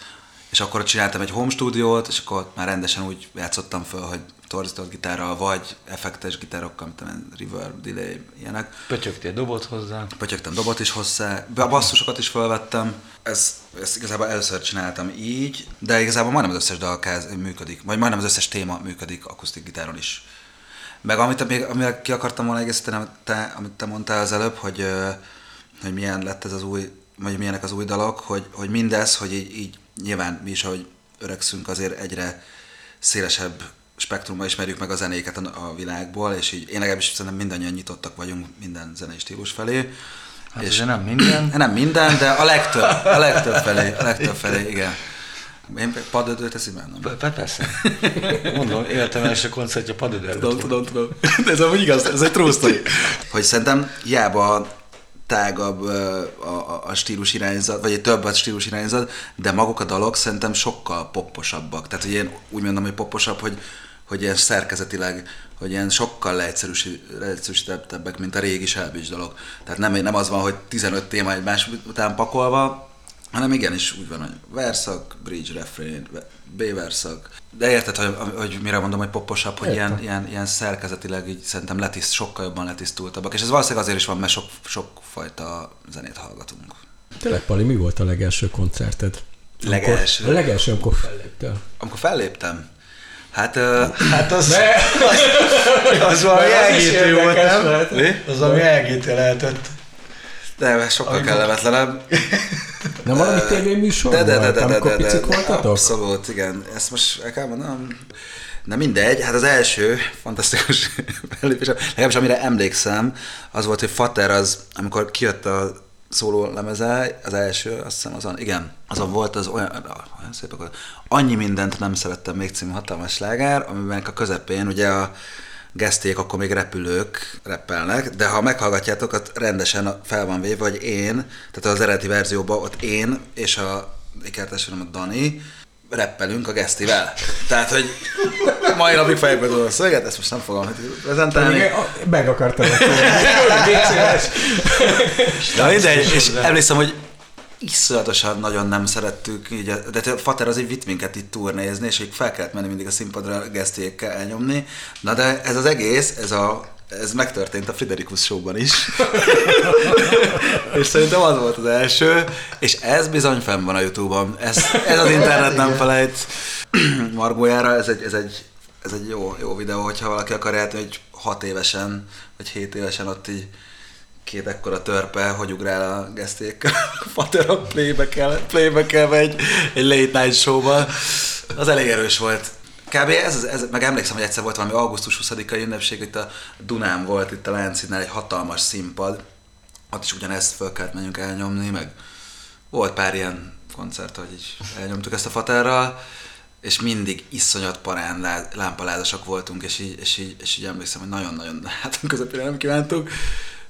És akkor csináltam egy home stúdiót, és akkor már rendesen úgy játszottam föl, hogy torzított gitárral, vagy effektes gitárokkal, mint amilyen reverb, delay, ilyenek. Pötyögtél dobot hozzá. Pötyögtem dobot is hozzá, a basszusokat is felvettem. Ez, ezt igazából először csináltam így, de igazából majdnem az összes dal káz, működik, vagy majdnem az összes téma működik akusztik gitáron is. Meg amit még amivel ki akartam volna egészíteni, amit te, amit te mondtál az előbb, hogy, hogy milyen lett ez az új, vagy milyenek az új dalok, hogy, hogy mindez, hogy így, így nyilván mi is, ahogy öregszünk, azért egyre szélesebb spektrumban ismerjük meg a zenéket a, a világból, és így én legalábbis szerintem mindannyian nyitottak vagyunk minden zenei stílus felé. Hát és nem minden. Nem minden, de a legtöbb, a legtöbb felé, a legtöbb felé, igen. Én padödőt ezt imádom. Persze. Mondom, életem első koncertje padöder Tudom, tudom, tudom. De ez amúgy igaz, ez egy true story. Hogy szerintem hiába tágabb a, a, a stílus irányzat, vagy egy több a stílus irányzat, de maguk a dalok szerintem sokkal popposabbak. Tehát, hogy én úgy mondom, hogy popposabb, hogy, hogy ilyen szerkezetileg, hogy ilyen sokkal leegyszerűsítettebbek, mint a régi Selbics dalok. Tehát nem, nem az van, hogy 15 téma egymás után pakolva, hanem igenis úgy van, hogy verszak, bridge, refrain, B-verszak. De érted, hogy, hogy mire mondom, hogy popposabb, hogy ilyen, ilyen, ilyen szerkezetileg így szerintem letiszt, sokkal jobban letisztultabbak. És ez valószínűleg azért is van, mert sok, sok fajta zenét hallgatunk. Tényleg, Pali, mi volt a legelső koncerted? Legelső? Amikor, a legelső, amikor felléptél. Amikor felléptem, hát... ö, Hát az, Ne! az valami az is elgítő volt, nem? lehet. Mi? Az valami elgítő lehetett. De sokkal kellemetlenebb. Nem valami tévéműsor De, de, de, de, de, de, de, picik voltatok? Abszolút, igen. Ezt most el kell mondanom. Na mindegy, hát az első fantasztikus fellépés, legalábbis amire emlékszem, az volt, hogy Fater az, amikor kijött a szóló lemeze, az első, azt hiszem azon, igen, azon volt az olyan, olyan szép, akkor annyi mindent nem szerettem még című hatalmas slágár, amiben a közepén ugye a geszték akkor még repülők reppelnek, de ha meghallgatjátok, ott rendesen fel van véve, hogy én, tehát az eredeti verzióban ott én és a ikertestvérem a Dani, reppelünk a gesztivel. Tehát, hogy mai napig fejbe tudom a szöveget, ezt most nem fogom prezentálni. Meg akartam. De mindegy, és emlékszem, hogy iszonyatosan nagyon nem szerettük, így, de a Fater azért vitt minket itt turnézni, és így fel kellett menni mindig a színpadra gesztiékkel elnyomni. Na de ez az egész, ez a ez megtörtént a Friderikus showban is. és szerintem az volt az első, és ez bizony fenn van a Youtube-on. Ez, ez az internet nem felejt Margójára, ez egy, ez egy, ez egy jó, jó videó, hogyha valaki akar játni, hogy hat évesen, vagy hét évesen ott így két ekkora törpe, hogy ugrál a geszték Fater a playback-el, playback egy, egy late night showban. Az elég erős volt. Kb. Ez, ez, meg emlékszem, hogy egyszer volt valami augusztus 20-ai ünnepség, itt a Dunán volt, itt a Láncidnál egy hatalmas színpad, ott is ugyanezt föl kellett menjünk elnyomni, meg volt pár ilyen koncert, hogy így elnyomtuk ezt a faterral, és mindig iszonyat parán lámpalázasak voltunk, és így, és így, és így emlékszem, hogy nagyon-nagyon hát közepére nem kívántuk,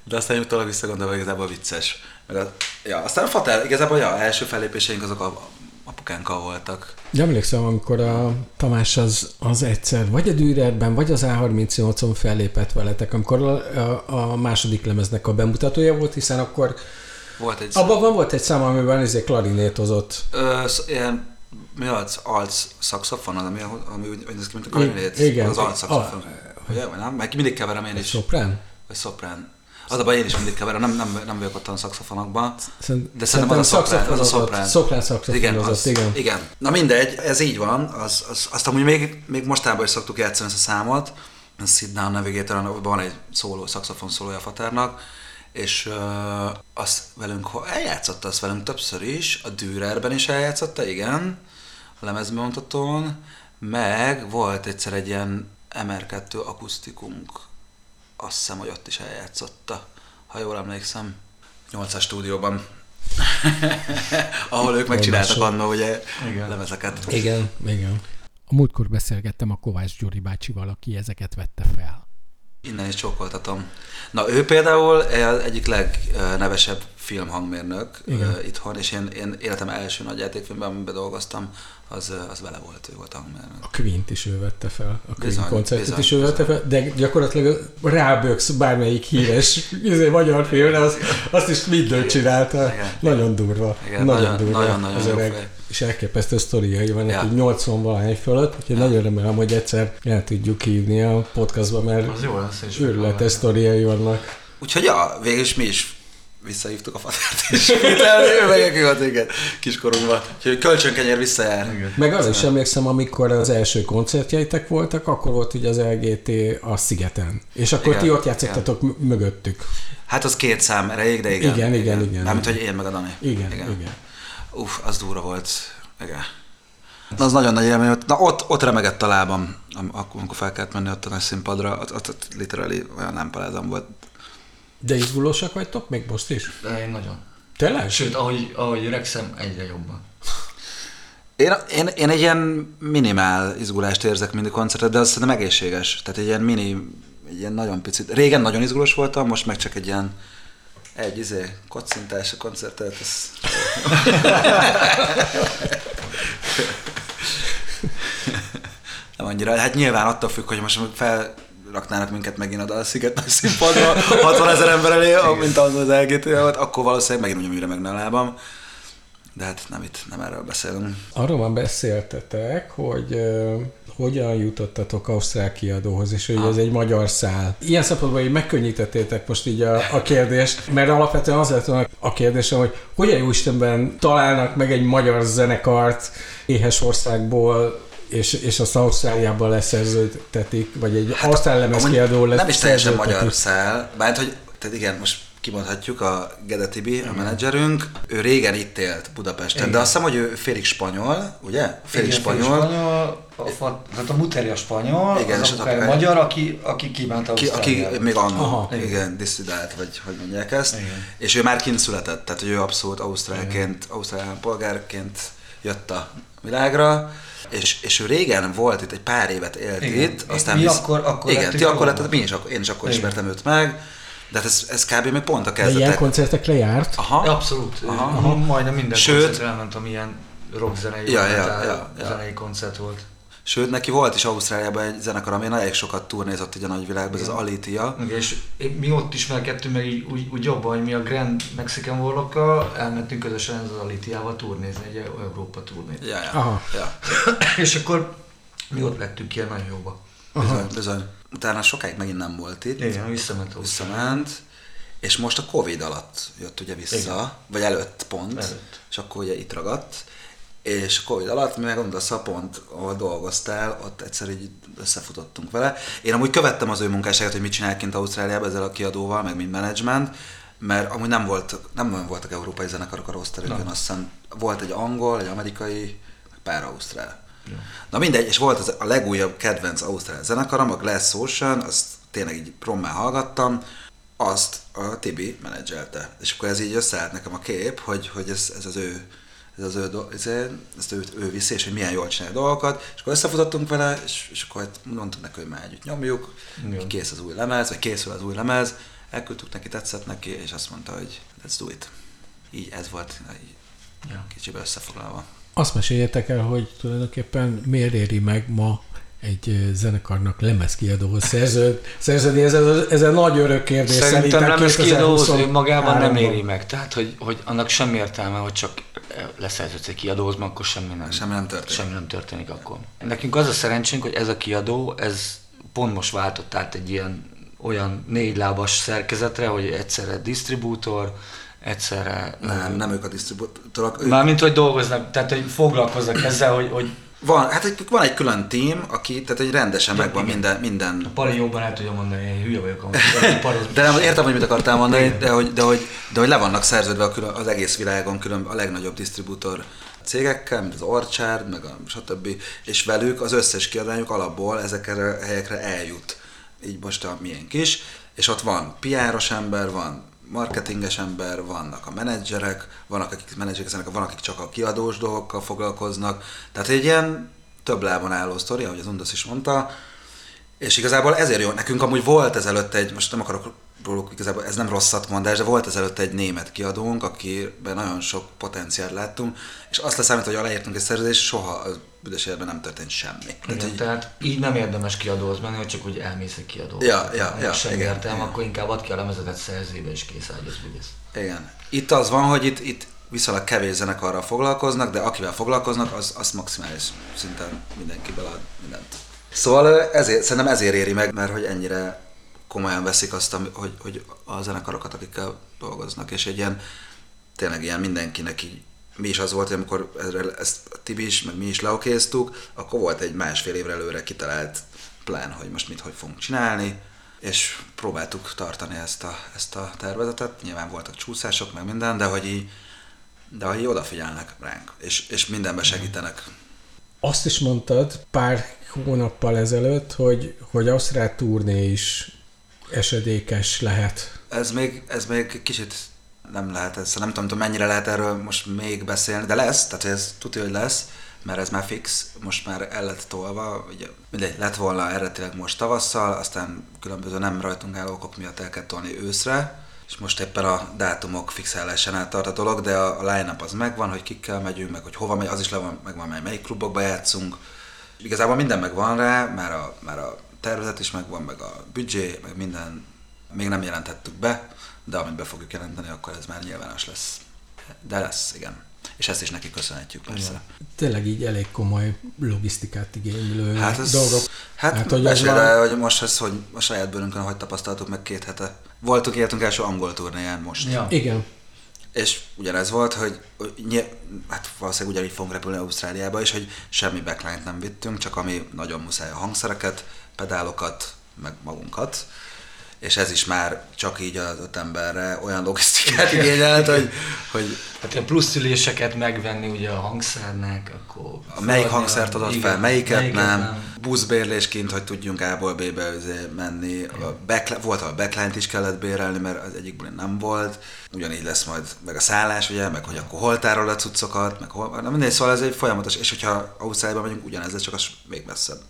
de aztán utólag visszagondolva igazából vicces. Meg a, ja, aztán a Fater, igazából ja, első fellépéseink azok a apukánkkal voltak. De emlékszem, amikor a Tamás az, az egyszer vagy a Dürerben, vagy az A38-on fellépett veletek, amikor a, a, a második lemeznek a bemutatója volt, hiszen akkor volt egy abban van volt egy szám, amiben izé klarinétozott. Ö, ilyen mi az alc szakszofon, az, ami, ami úgy, úgy néz ki, mint a klarinét? Igen. Az alc szakszofon. Ugye, vagy nem? Meg mindig keverem én is. Szoprán? Vagy szoprán. Az a baj, én is mindig keverem, nem, nem, nem vagyok a szakszofonokban. Szerint, de szerintem az a szoprán. Az a szoprán. Szoprán igen, az, igen. igen. Na mindegy, ez így van. Az, az, azt amúgy még, még mostában is szoktuk játszani ezt a számot. A Sit Down Navigator, van egy szóló, szakszofon szólója a Fatárnak, és uh, azt velünk, eljátszotta azt velünk többször is, a Dürerben is eljátszotta, igen, a lemezbemutatón, meg volt egyszer egy ilyen MR2 akusztikunk azt hiszem, hogy ott is eljátszotta, ha jól emlékszem, 8-as stúdióban. Ahol ők megcsináltak annó ugye igen. lemezeket. Igen, igen. A múltkor beszélgettem a Kovács Gyuri bácsival, aki ezeket vette fel. Innen is csókoltatom. Na ő például egyik legnevesebb filmhangmérnök Igen. itthon, és én, én életem első nagy játékfilmben, amiben dolgoztam, az, az vele volt, ő volt hangmérnök. A Quint is ő vette fel, a Quint bizony, koncertet bizony, is ő vette fel, de gyakorlatilag ráböksz bármelyik híres izé, magyar filmre, az, azt is mindent csinálta. Igen. Nagyon durva. Igen, nagyon, nagyon durva nagyon, nagyon az öreg. Fej. És elképesztő sztoriai van, ja. 80 valahány fölött, úgyhogy ja. nagyon remélem, hogy egyszer el tudjuk hívni a podcastba, mert az jó lesz, őrületes sztoriai vannak. Úgyhogy ja, végül is mi is visszahívtuk a fatert, és volt, igen, kiskorunkban. Úgyhogy kölcsönkenyer visszajár. Igen. Meg az is emlékszem, amikor az első koncertjeitek voltak, akkor volt ugye az LGT a Szigeten. És akkor igen, ti ott játszottatok igen. mögöttük. Hát az két szám erejéig, de igen. Igen, igen, igen. Mármint, hogy én meg a Dani. Igen, igen. igen. Uff, az durva volt. Igen. Na, az nagyon nagy élmény volt. Na, ott, ott remegett a lábam, amikor fel kellett menni ott a nagy színpadra, ott, ott, ott literally olyan lámpalázam volt de izgulósak vagytok még most is? De én nagyon. Tényleg? Sőt, ahogy, ahogy öregszem, egyre jobban. Én, én, én egy ilyen minimál izgulást érzek mindig koncertet, de az szerintem egészséges. Tehát egy ilyen mini, egy ilyen nagyon picit. Régen nagyon izgulós voltam, most meg csak egy ilyen egy izé, kocintás a koncertet. Ez... nem annyira. Hát nyilván attól függ, hogy most fel raknának minket megint a Sziget nagy színpadra, 60 ezer ember elé, mint az az LGT akkor valószínűleg megint ugyanúgyra megne a lábam. De hát nem itt, nem erről beszélünk. Arról van beszéltetek, hogy uh, hogyan jutottatok Ausztrál kiadóhoz, és hogy ah. ez egy magyar szál. Ilyen szempontból hogy megkönnyítettétek most így a, a kérdést, mert alapvetően az lett a kérdésem, hogy hogyan jó Istenben találnak meg egy magyar zenekart éhes országból, és, és azt Ausztráliában leszerződtetik, vagy egy hát, ausztrál lemezkiadó lesz. Nem is teljesen magyar szál, bár hogy, tehát igen, most kimondhatjuk, a Gede Tibi, a menedzserünk, ő régen itt élt Budapesten, igen. de azt hiszem, hogy ő félig spanyol, ugye? Félig igen, spanyol. Félig spanyol a, tehát a muterja spanyol, igen, az és a magyar, aki, aki kiment ki, Aki még annó, igen, igen diszidált, vagy hogy mondják ezt, igen. és ő már kint született, tehát ő abszolút ausztrálként, ausztrál polgárként jött a világra, és, és ő régen volt itt, egy pár évet élt igen. itt, aztán mi visz... akkor, akkor igen, ti akkor lett, mi is, én is akkor igen. ismertem őt meg, de hát ez, ez kb. még pont a kezdetek. De ilyen koncertekre járt? Aha. Abszolút. Aha. Aha. Majdnem minden Sőt, koncertre elmentem ilyen rockzenei, Ja, ja, ja, ja. zenei koncert volt. Sőt, neki volt is Ausztráliában egy zenekar, ami elég sokat turnézott így a nagyvilágban, ez az. Alitia. Igen, És mi ott ismerkedtünk meg így, úgy, úgy jobban, hogy mi a Grand Mexican Warlock-kal elmentünk közösen ez az Alitiával turnézni, egy Európa turnét. Ja, ja. Aha. ja. És akkor mi ott lettünk ilyen nagyon jóba. Bizony, bizony. Utána sokáig megint nem volt itt. Igen, visszament. Visszament. És most a Covid alatt jött ugye vissza, Igen. vagy előtt pont, Előtt. és akkor ugye itt ragadt. És a Covid alatt, mi meg a pont, ahol dolgoztál, ott egyszer így összefutottunk vele. Én amúgy követtem az ő munkásságát, hogy mit csinál kint Ausztráliában ezzel a kiadóval, meg mint management, mert amúgy nem, volt, nem nagyon voltak európai zenekarok a rosterükön, azt hiszem volt egy angol, egy amerikai, meg pár ausztrál. Na mindegy, és volt az a legújabb kedvenc ausztrál zenekarom, a Glass Ocean, azt tényleg így rommá hallgattam, azt a Tibi menedzselte. És akkor ez így összeállt nekem a kép, hogy, hogy ez, ez az ő ez az ő, ez, ezt ő, ő viszi, és hogy milyen jól csinálja a dolgokat, és akkor összefutottunk vele, és, és akkor hát mondtuk neki, hogy már együtt nyomjuk, Igen. kész az új lemez, vagy készül az új lemez, elküldtük neki, tetszett neki, és azt mondta, hogy let's do it. Így ez volt így Ja. kicsibe összefoglalva. Azt meséljetek el, hogy tulajdonképpen miért éri meg ma egy zenekarnak lemezkiadóhoz szerződ, szerződni, ez, ez, ez egy nagy örök kérdés. Szerintem nem ez kiadóhoz 2023-ban. önmagában nem éri meg. Tehát, hogy, hogy annak semmi értelme, hogy csak leszerződsz egy kiadóhoz, mert akkor semmi nem, Semmi nem történik. Semmi nem történik akkor. Nekünk az a szerencsénk, hogy ez a kiadó, ez pont most váltott át egy ilyen olyan négylábas szerkezetre, hogy egyszerre disztribútor, egyszerre... Nem, nem ők a disztribútorok. Ők, Mármint, hogy dolgoznak, tehát, hogy foglalkoznak ezzel, hogy, hogy van, hát egy, van egy külön tím, aki, tehát egy rendesen Ja, megvan igen. minden, minden Pali jobban el tudja mondani, én hülye vagyok, amit De nem, értem, hogy mit akartál mondani, de hogy, de, hogy, de hogy le vannak szerződve a külön, az egész világon külön a legnagyobb disztribútor cégekkel, mint az Orchard, meg a stb. És velük az összes kiadványuk alapból ezekre a helyekre eljut. Így most a miénk is. És ott van PR-os ember, van marketinges ember, vannak a menedzserek, vannak akik menedzserek, van akik csak a kiadós dolgokkal foglalkoznak. Tehát egy ilyen több lábon álló sztori, ahogy az Undos is mondta, és igazából ezért jó. Nekünk amúgy volt ezelőtt egy, most nem akarok róluk igazából, ez nem rosszat mondás, de volt ezelőtt egy német kiadónk, akiben nagyon sok potenciált láttunk, és azt leszámítva, hogy aláírtunk egy szerződést, soha a büdös életben nem történt semmi. Tehát, Igen, így, tehát így nem érdemes kiadóhoz menni, hogy csak úgy elmész egy kiadóhoz. Ja, Tehát ja, ja, Semmi igen, értelme, igen. akkor inkább add ki a lemezetet szerzébe, és kész ágyaz vigyesz. igen. Itt az van, hogy itt, itt viszonylag kevés zenekarral foglalkoznak, de akivel foglalkoznak, az, az maximális szinten mindenki belead mindent. Szóval ezért, szerintem ezért éri meg, mert hogy ennyire komolyan veszik azt, hogy, hogy a zenekarokat, akikkel dolgoznak, és egy ilyen, tényleg ilyen mindenkinek így, mi is az volt, hogy amikor ezt Tibi is, meg mi is leokéztuk, akkor volt egy másfél évre előre kitalált plán, hogy most mit, hogy fogunk csinálni, és próbáltuk tartani ezt a, ezt a tervezetet. Nyilván voltak csúszások, meg minden, de hogy így, de hogy így odafigyelnek ránk, és, és mindenben segítenek. Azt is mondtad pár hónappal ezelőtt, hogy, hogy Ausztrál turné is esedékes lehet. Ez még, ez még kicsit nem lehet, ez, nem tudom, mennyire lehet erről most még beszélni, de lesz, tehát ez tudja, hogy lesz, mert ez már fix, most már el lett tolva, ugye mindegy, lett volna eredetileg most tavasszal, aztán különböző nem rajtunk álló okok miatt el kell tolni őszre, és most éppen a dátumok fixálásánál tart a dolog, de a, a line-up az megvan, hogy kikkel megyünk, meg hogy hova megy, az is le van, megvan, mely, melyik klubokba játszunk. Igazából minden megvan rá, már a, már a tervezet is megvan, meg a büdzsé, meg minden, még nem jelentettük be, de amint be fogjuk jelenteni, akkor ez már nyilvános lesz. De lesz, igen. És ezt is neki köszönhetjük persze. Tényleg így elég komoly logisztikát igénylő Hát ez, dolgok. hát, hát hogy hogy az mesél van- hogy most ez, hogy a saját bőrünkön hogy tapasztaltuk meg két hete. Voltunk életünk első angol turnéján most. Ja. Igen. És ugyanez volt, hogy hát valószínűleg ugyanígy fogunk repülni Ausztráliába is, hogy semmi backline nem vittünk, csak ami nagyon muszáj a hangszereket, pedálokat, meg magunkat. És ez is már csak így az öt emberre olyan logisztikát igényelt, hogy, hogy Hát ilyen plusz üléseket megvenni ugye a hangszernek, akkor... a melyik hangszert a- adott igen, fel, melyiket, melyiket nem, buszbérlésként, hogy tudjunk A-ból B-be menni, a backline, volt, a backline-t is kellett bérelni, mert az egyikből nem volt, ugyanígy lesz majd, meg a szállás, ugye, meg hogy akkor hol tárol a cuccokat, meg hol, na mindegy, szóval ez egy folyamatos, és hogyha Ausztráliába megyünk, ugyanez, csak az még messzebb.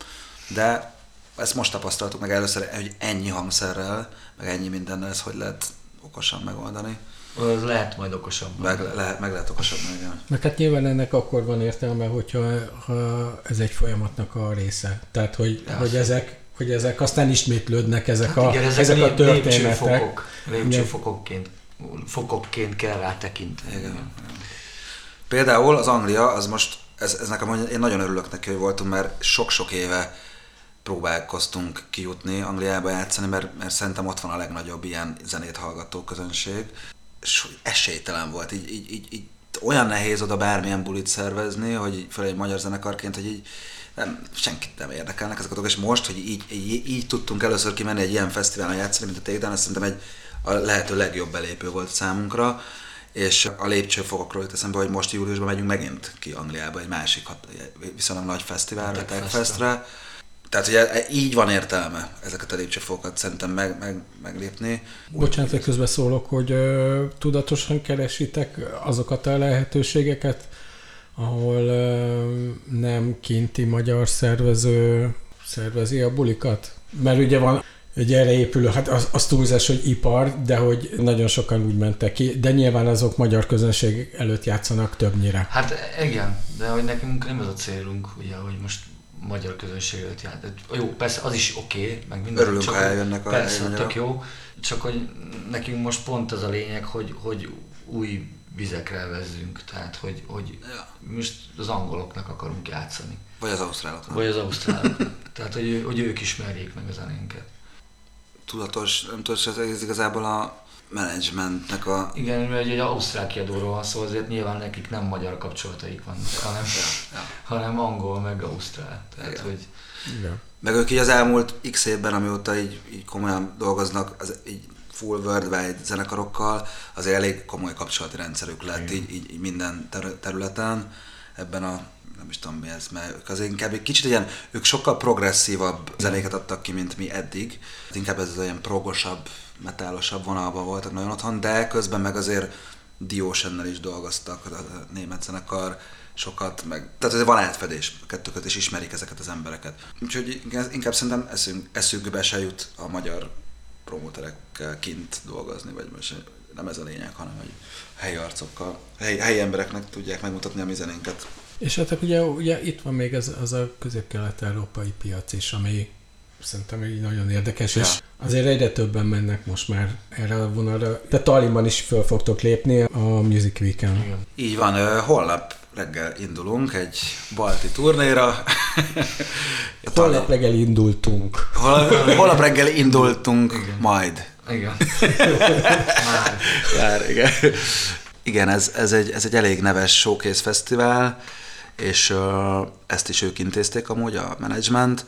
De ezt most tapasztaltuk meg először, hogy ennyi hangszerrel, meg ennyi mindennel, ez hogy lehet okosan megoldani. Az lehet majd okosabb. Meg, lehet, meg lehet okosabb, igen. Meg hát nyilván ennek akkor van értelme, hogyha ha ez egy folyamatnak a része. Tehát, hogy, Ja. hogy ezek hogy ezek aztán ismétlődnek, ezek, Hát a, igen, ezek, ezek a lép- történetek. lépcsőfokok, lépcsőfokokként, fokokként kell rá tekinteni. Igen. Például az Anglia, az most, ez, ez nekem, én nagyon örülök neki, hogy voltunk, mert sok-sok éve próbálkoztunk kijutni Angliába játszani, mert, mert szerintem ott van a legnagyobb ilyen zenét hallgató közönség. És esélytelen volt, így, így, így, így olyan nehéz oda bármilyen bulit szervezni, hogy főleg egy magyar zenekarként, hogy így nem, senkit nem érdekelnek ezek a dolgok, és most, hogy így, így, így tudtunk először kimenni egy ilyen fesztiválon játszani, mint a Takedown, ez szerintem egy a lehető legjobb belépő volt számunkra, és a lépcsőfokokról jut eszembe, hogy most júliusban megyünk megint ki Angliába egy másik hat, viszonylag nagy fesztiválra, a Techfestre. Tehát ugye így van értelme ezeket a lépcsőfokokat szerintem meg, meg, meglépni. Bocsánat, hogy közben szólok, hogy ö, tudatosan keresitek azokat a lehetőségeket, ahol ö, nem kinti magyar szervező szervezi a bulikat? Mert ugye van egy erre épülő, hát az, az túlzás, hogy ipar, de hogy nagyon sokan úgy mentek ki, de nyilván azok magyar közönség előtt játszanak többnyire. Hát igen, de hogy nekünk nem ez a célunk, ugye, hogy most magyar közönség előtt. De jó, persze az is oké, okay, meg minden. Örülünk, csak ha eljönnek a Persze, helyi tök jó. Csak hogy nekünk most pont az a lényeg, hogy, hogy új vizekre vezzünk. Tehát, hogy, hogy Ja. most az angoloknak akarunk játszani. Vagy az ausztráloknak. Vagy az ausztráloknak. Tehát, hogy, hogy ők ismerjék meg a zenénket. Tudatos, nem tudatos, ez igazából a menedzsmentnek a... Igen, mert egy ausztrál kiadóról van szó, azért nyilván nekik nem magyar kapcsolataik vannak, hanem, Ja. hanem angol meg ausztrál. Tehát, Igen. hogy Igen. Meg ők így az elmúlt x évben, amióta így, így komolyan dolgoznak, az így full worldwide zenekarokkal, azért elég komoly kapcsolati rendszerük lett így, így, így minden ter- területen ebben a nem is tudom mi ez, mert azért inkább egy kicsit ilyen, ők sokkal progresszívabb zenéket adtak ki, mint mi eddig. Inkább ez az olyan progosabb, metálosabb vonalban voltak nagyon otthon, de közben meg azért Diósennel is dolgoztak, a német zenekar, sokat, meg, tehát ez van átfedés a kettőket, és ismerik ezeket az embereket. Úgyhogy inkább szerintem eszünk, eszükbe se jut a magyar promóterekkel kint dolgozni, vagy most nem ez a lényeg, hanem hogy helyi arcokkal, helyi, helyi embereknek tudják megmutatni a mi zenénket. És hát ugye, ugye itt van még az, az a közép-kelet-európai piac is, ami szerintem így nagyon érdekes, Ja. és azért egyre többen mennek most már erre a vonalra. De Tallinnban is föl fogtok lépni a Music Week-en. igen. Így van, holnap reggel indulunk egy balti turnéra. Holnap reggel indultunk. Hol, holnap reggel indultunk Igen. majd. Igen. Már. Már, igen. Igen, ez, ez, egy, ez egy elég neves showcase fesztivál, és ezt is ők intézték amúgy, a management,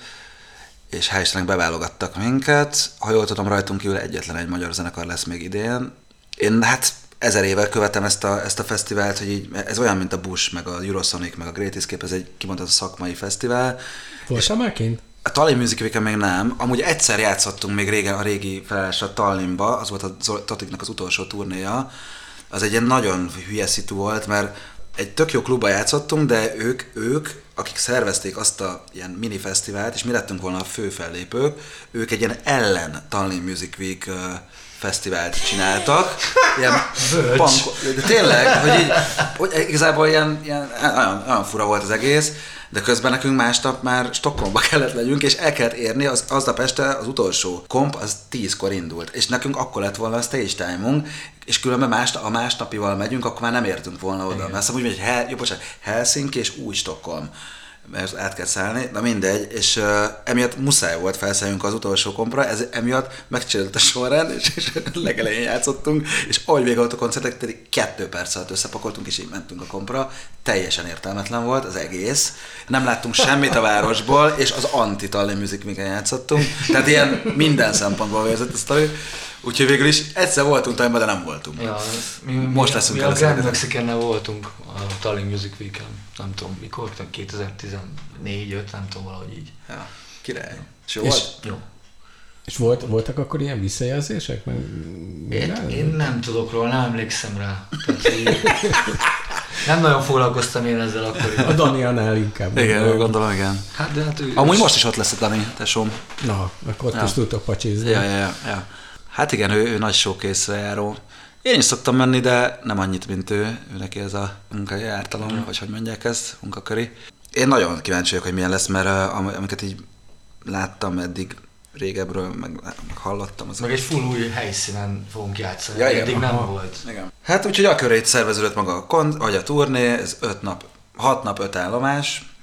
és hál' beválogattak minket. Ha jól tudom, rajtunk kívül egyetlen egy magyar zenekar lesz még idén. Én hát ezer éve követem ezt a, ezt a fesztivált, hogy így, ez olyan, mint a Bush, meg a Eurosonic, meg a Great Escape, ez egy kimondott szakmai fesztivál. Voltál már kint? A Tallinn Music Week-en még nem. Amúgy egyszer játszottunk még régen a régi felállásra Tallinnba, az volt a Totiknak az utolsó turnéja. Az egy ilyen nagyon hülye szitu volt, mert egy tök jó klubba játszottunk, de ők, ők, akik szervezték azt a ilyen mini fesztivált, és mi lettünk volna a fő fellépők, ők egy ilyen ellen Tallinn Music Week ö, fesztivált csináltak. Ilyen panko- de tényleg, hogy így, hogy igazából ilyen, ilyen nagyon, nagyon fura volt az egész, de közben nekünk másnap már Stockholmba kellett legyünk, és el kellett érni, az, aznap este az utolsó komp, az tízkor indult, és nekünk akkor lett volna a stage time és különben más, a másnapival megyünk, akkor már nem értünk volna oda. Mert azt mondom, hogy Hel, jó, bocsánat, Helsinki és új Stockholm mert át kell szállni, de mindegy, és uh, emiatt muszáj volt felszálljunk az utolsó kompra, ez emiatt megcsinált a sorrend, és, és legelején játszottunk, és ahogy vége volt a koncertek, pedig kettő perc alatt összepakoltunk, és így mentünk a kompra. Teljesen értelmetlen volt az egész. Nem láttunk semmit a városból, és az anti Tallinn Music Week-en játszottunk. Tehát ilyen minden szempontból vérzett a sztori. Úgyhogy végül is egyszer voltunk Tallinnban, de nem voltunk. Ja, mi, Most mi, leszünk mi a először. Grand Mexicannel voltunk a Tallinn Music Week-en, nem tudom mikor, 2014 5 nem tudom, valahogy így. Ja, király. És jó És- volt? Jó. És volt, voltak akkor ilyen visszajelzések? Meg, Én, én nem tudok róla, nem emlékszem rá. Tehát, így, nem nagyon foglalkoztam én ezzel A akkoriban. Danielnál inkább. Igen, gondolom, igen. Hát de hát ő, Amúgy most is ott lesz a Dani, tesóm. Na, akkor ott Ja. is tudtok pacsizni. Ja, ja, ja, ja. Hát igen, ő, ő nagy showcase járó, Én is szoktam menni, de nem annyit, mint ő. Ő neki ez a munkai ártalom, vagy hogy mondják ezt, munkaköri. Én nagyon kíváncsi vagyok, hogy milyen lesz, mert am- amiket így láttam eddig régebről, meg, meg hallottam. Az Meg egy full új helyszínen fogunk játszani. Ja, igen. Eddig nem Aha. volt. Igen. Hát úgyhogy a körét szerveződött maga a kont, vagy a turné, ez öt nap, hat nap, öt állomás,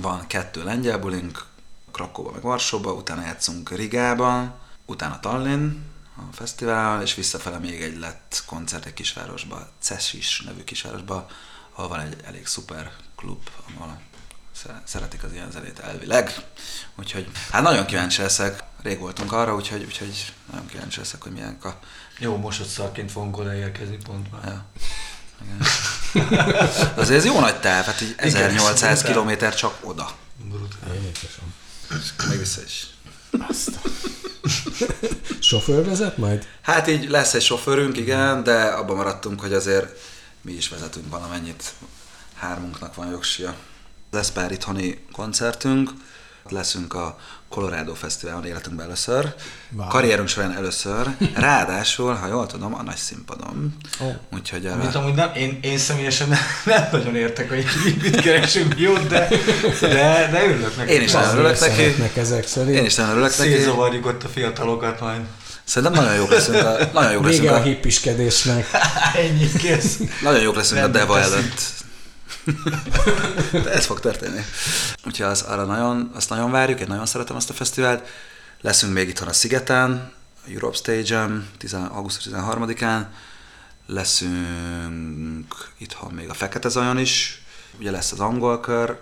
van kettő lengyel bulink, Krakóba meg Varsóba, utána játszunk Rigában, utána Tallinn, a fesztivál, és visszafele még egy lett koncert egy kisvárosba, Cesis nevű kisvárosba, ahol van egy elég szuper klub, ahol szeretik az ilyen zenét elvileg. Úgyhogy hát nagyon kíváncsi leszek, rég voltunk arra, úgyhogy, úgyhogy nagyon kíváncsi leszek, hogy milyen a Jó, mosodszarként fogunk odaérkezni pont már. Ja. Igen. Azért ez jó nagy táv, hát így 1800 brutál. km csak oda. Brutál. Jézusom. Még vissza is. Sofőr vezet majd? Hát így lesz egy sofőrünk, igen, de abban maradtunk, hogy azért mi is vezetünk valamennyit. Hármunknak van jogsia. Lesz pár itthoni koncertünk, leszünk a Colorado Fesztiválon életünkben először, Wow. karrierünk során először, ráadásul, ha jól tudom, a nagy színpadon. Ó. Úgyhogy Amit erre... amúgy nem, én, én személyesen nem, nem nagyon értek, hogy mit- keresünk jót, de, de, de örülök neki. Én is nagyon örülök neki. ezek szerint. Én is nagyon örülök neki. Szétzavarjuk ott a fiatalokat majd. Szerintem nagyon jók leszünk a, nagyon jók leszünk Vége a a, hippiskedésnek. Ennyi kész. nagyon jók leszünk a Rendbe Deva előtt. De ez fog történni. Úgyhogy az, arra nagyon, azt nagyon várjuk, én nagyon szeretem azt a fesztivált. Leszünk még itthon a Szigeten, a Europe Stage-en, 10 augusztus 13-án. Leszünk itthon még a Fekete Zajon is. Ugye lesz az angol kör,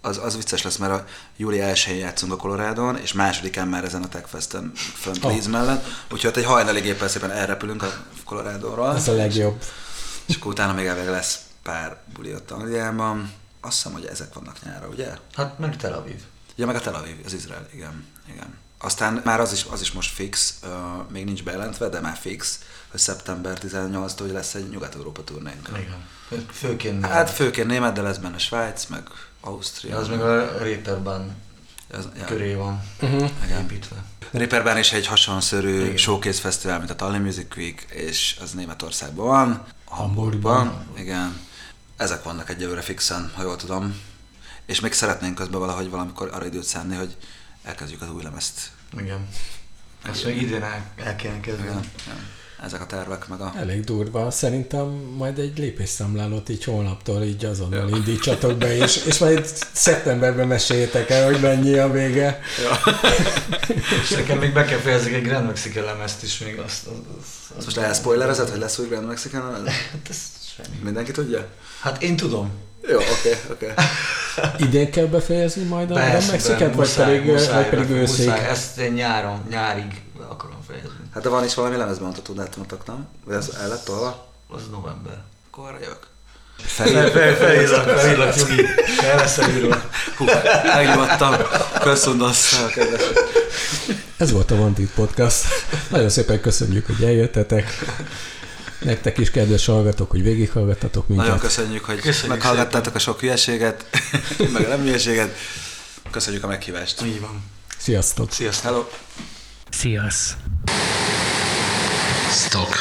az, az vicces lesz, mert a júli 1-én játszunk a Colorado-n, és másodikán már ezen a Techfesten fönt Oh. Leeds mellett. Úgyhogy ott egy hajnali géppel szépen elrepülünk a Colorado-ról. Ez a legjobb. És akkor utána még elvég lesz pár buli ott Angliában. Azt hiszem, hogy ezek vannak nyára, ugye? Hát meg Tel Aviv. Ja, meg a Tel Aviv, az Izrael, igen. igen. Aztán már az is, az is most fix, uh, még nincs bejelentve, de már fix, hogy szeptember 18-tól hogy lesz egy Nyugat-Európa turnénk. Igen. Fő- Főként Hát főként német, de lesz benne Svájc, meg Ausztria. az meg a Réterben Ez, ja. köré van Uh-huh. Igen. építve. Reaperben is egy hasonszörű Igen. showcase fesztivál, mint a Tallinn Music Week, és az Németországban van, Hamburgban. Hamburgban, igen. Ezek vannak egyelőre fixen, ha jól tudom. És még szeretnénk közben valahogy valamikor arra időt szánni, hogy elkezdjük az új lemezt. Igen. Ezt még idén el, el kéne kezdeni. Igen. igen. Ezek a tervek, meg a... Elég durva. Szerintem majd egy lépésszámlálót így holnaptól így azonnal indítsatok be, és, és majd szeptemberben meséljétek el, hogy mennyi a vége. És nekem még be kell fejezni egy Grand Mexican lemezt is még azt. azt, azt, Azt most elspoilerezed, hogy lesz új Grand Mexican lemez? Hát ez semmi. Mindenki tudja? Hát én tudom. Jó, oké, oké. Idén kell befejezni majd a Mexicet, vagy pedig, muszáj, vagy pedig muszáj. őszig? Ezt én nyáron, nyárig akarom fejezni. Hát de van is valami lemezben mondható dátumotok, nem? Vagy ez el lett tolva? Az november. Akkor jövök. Fel, fel, felírlak, felírlak, Jogi. Fel lesz írva. Hú, megnyugodtam. Köszönöm, kedves. Ez volt a Vantit Podcast. Nagyon szépen köszönjük, hogy eljöttetek. Nektek is, kedves hallgatók, hogy végighallgattatok minket. Nagyon köszönjük, hogy Köszönjük meghallgattátok a sok hülyeséget, meg a nem hülyeséget. Köszönjük a meghívást. Így van. Sziasztok! Sziasztok. Hello! Sziasz! Stock.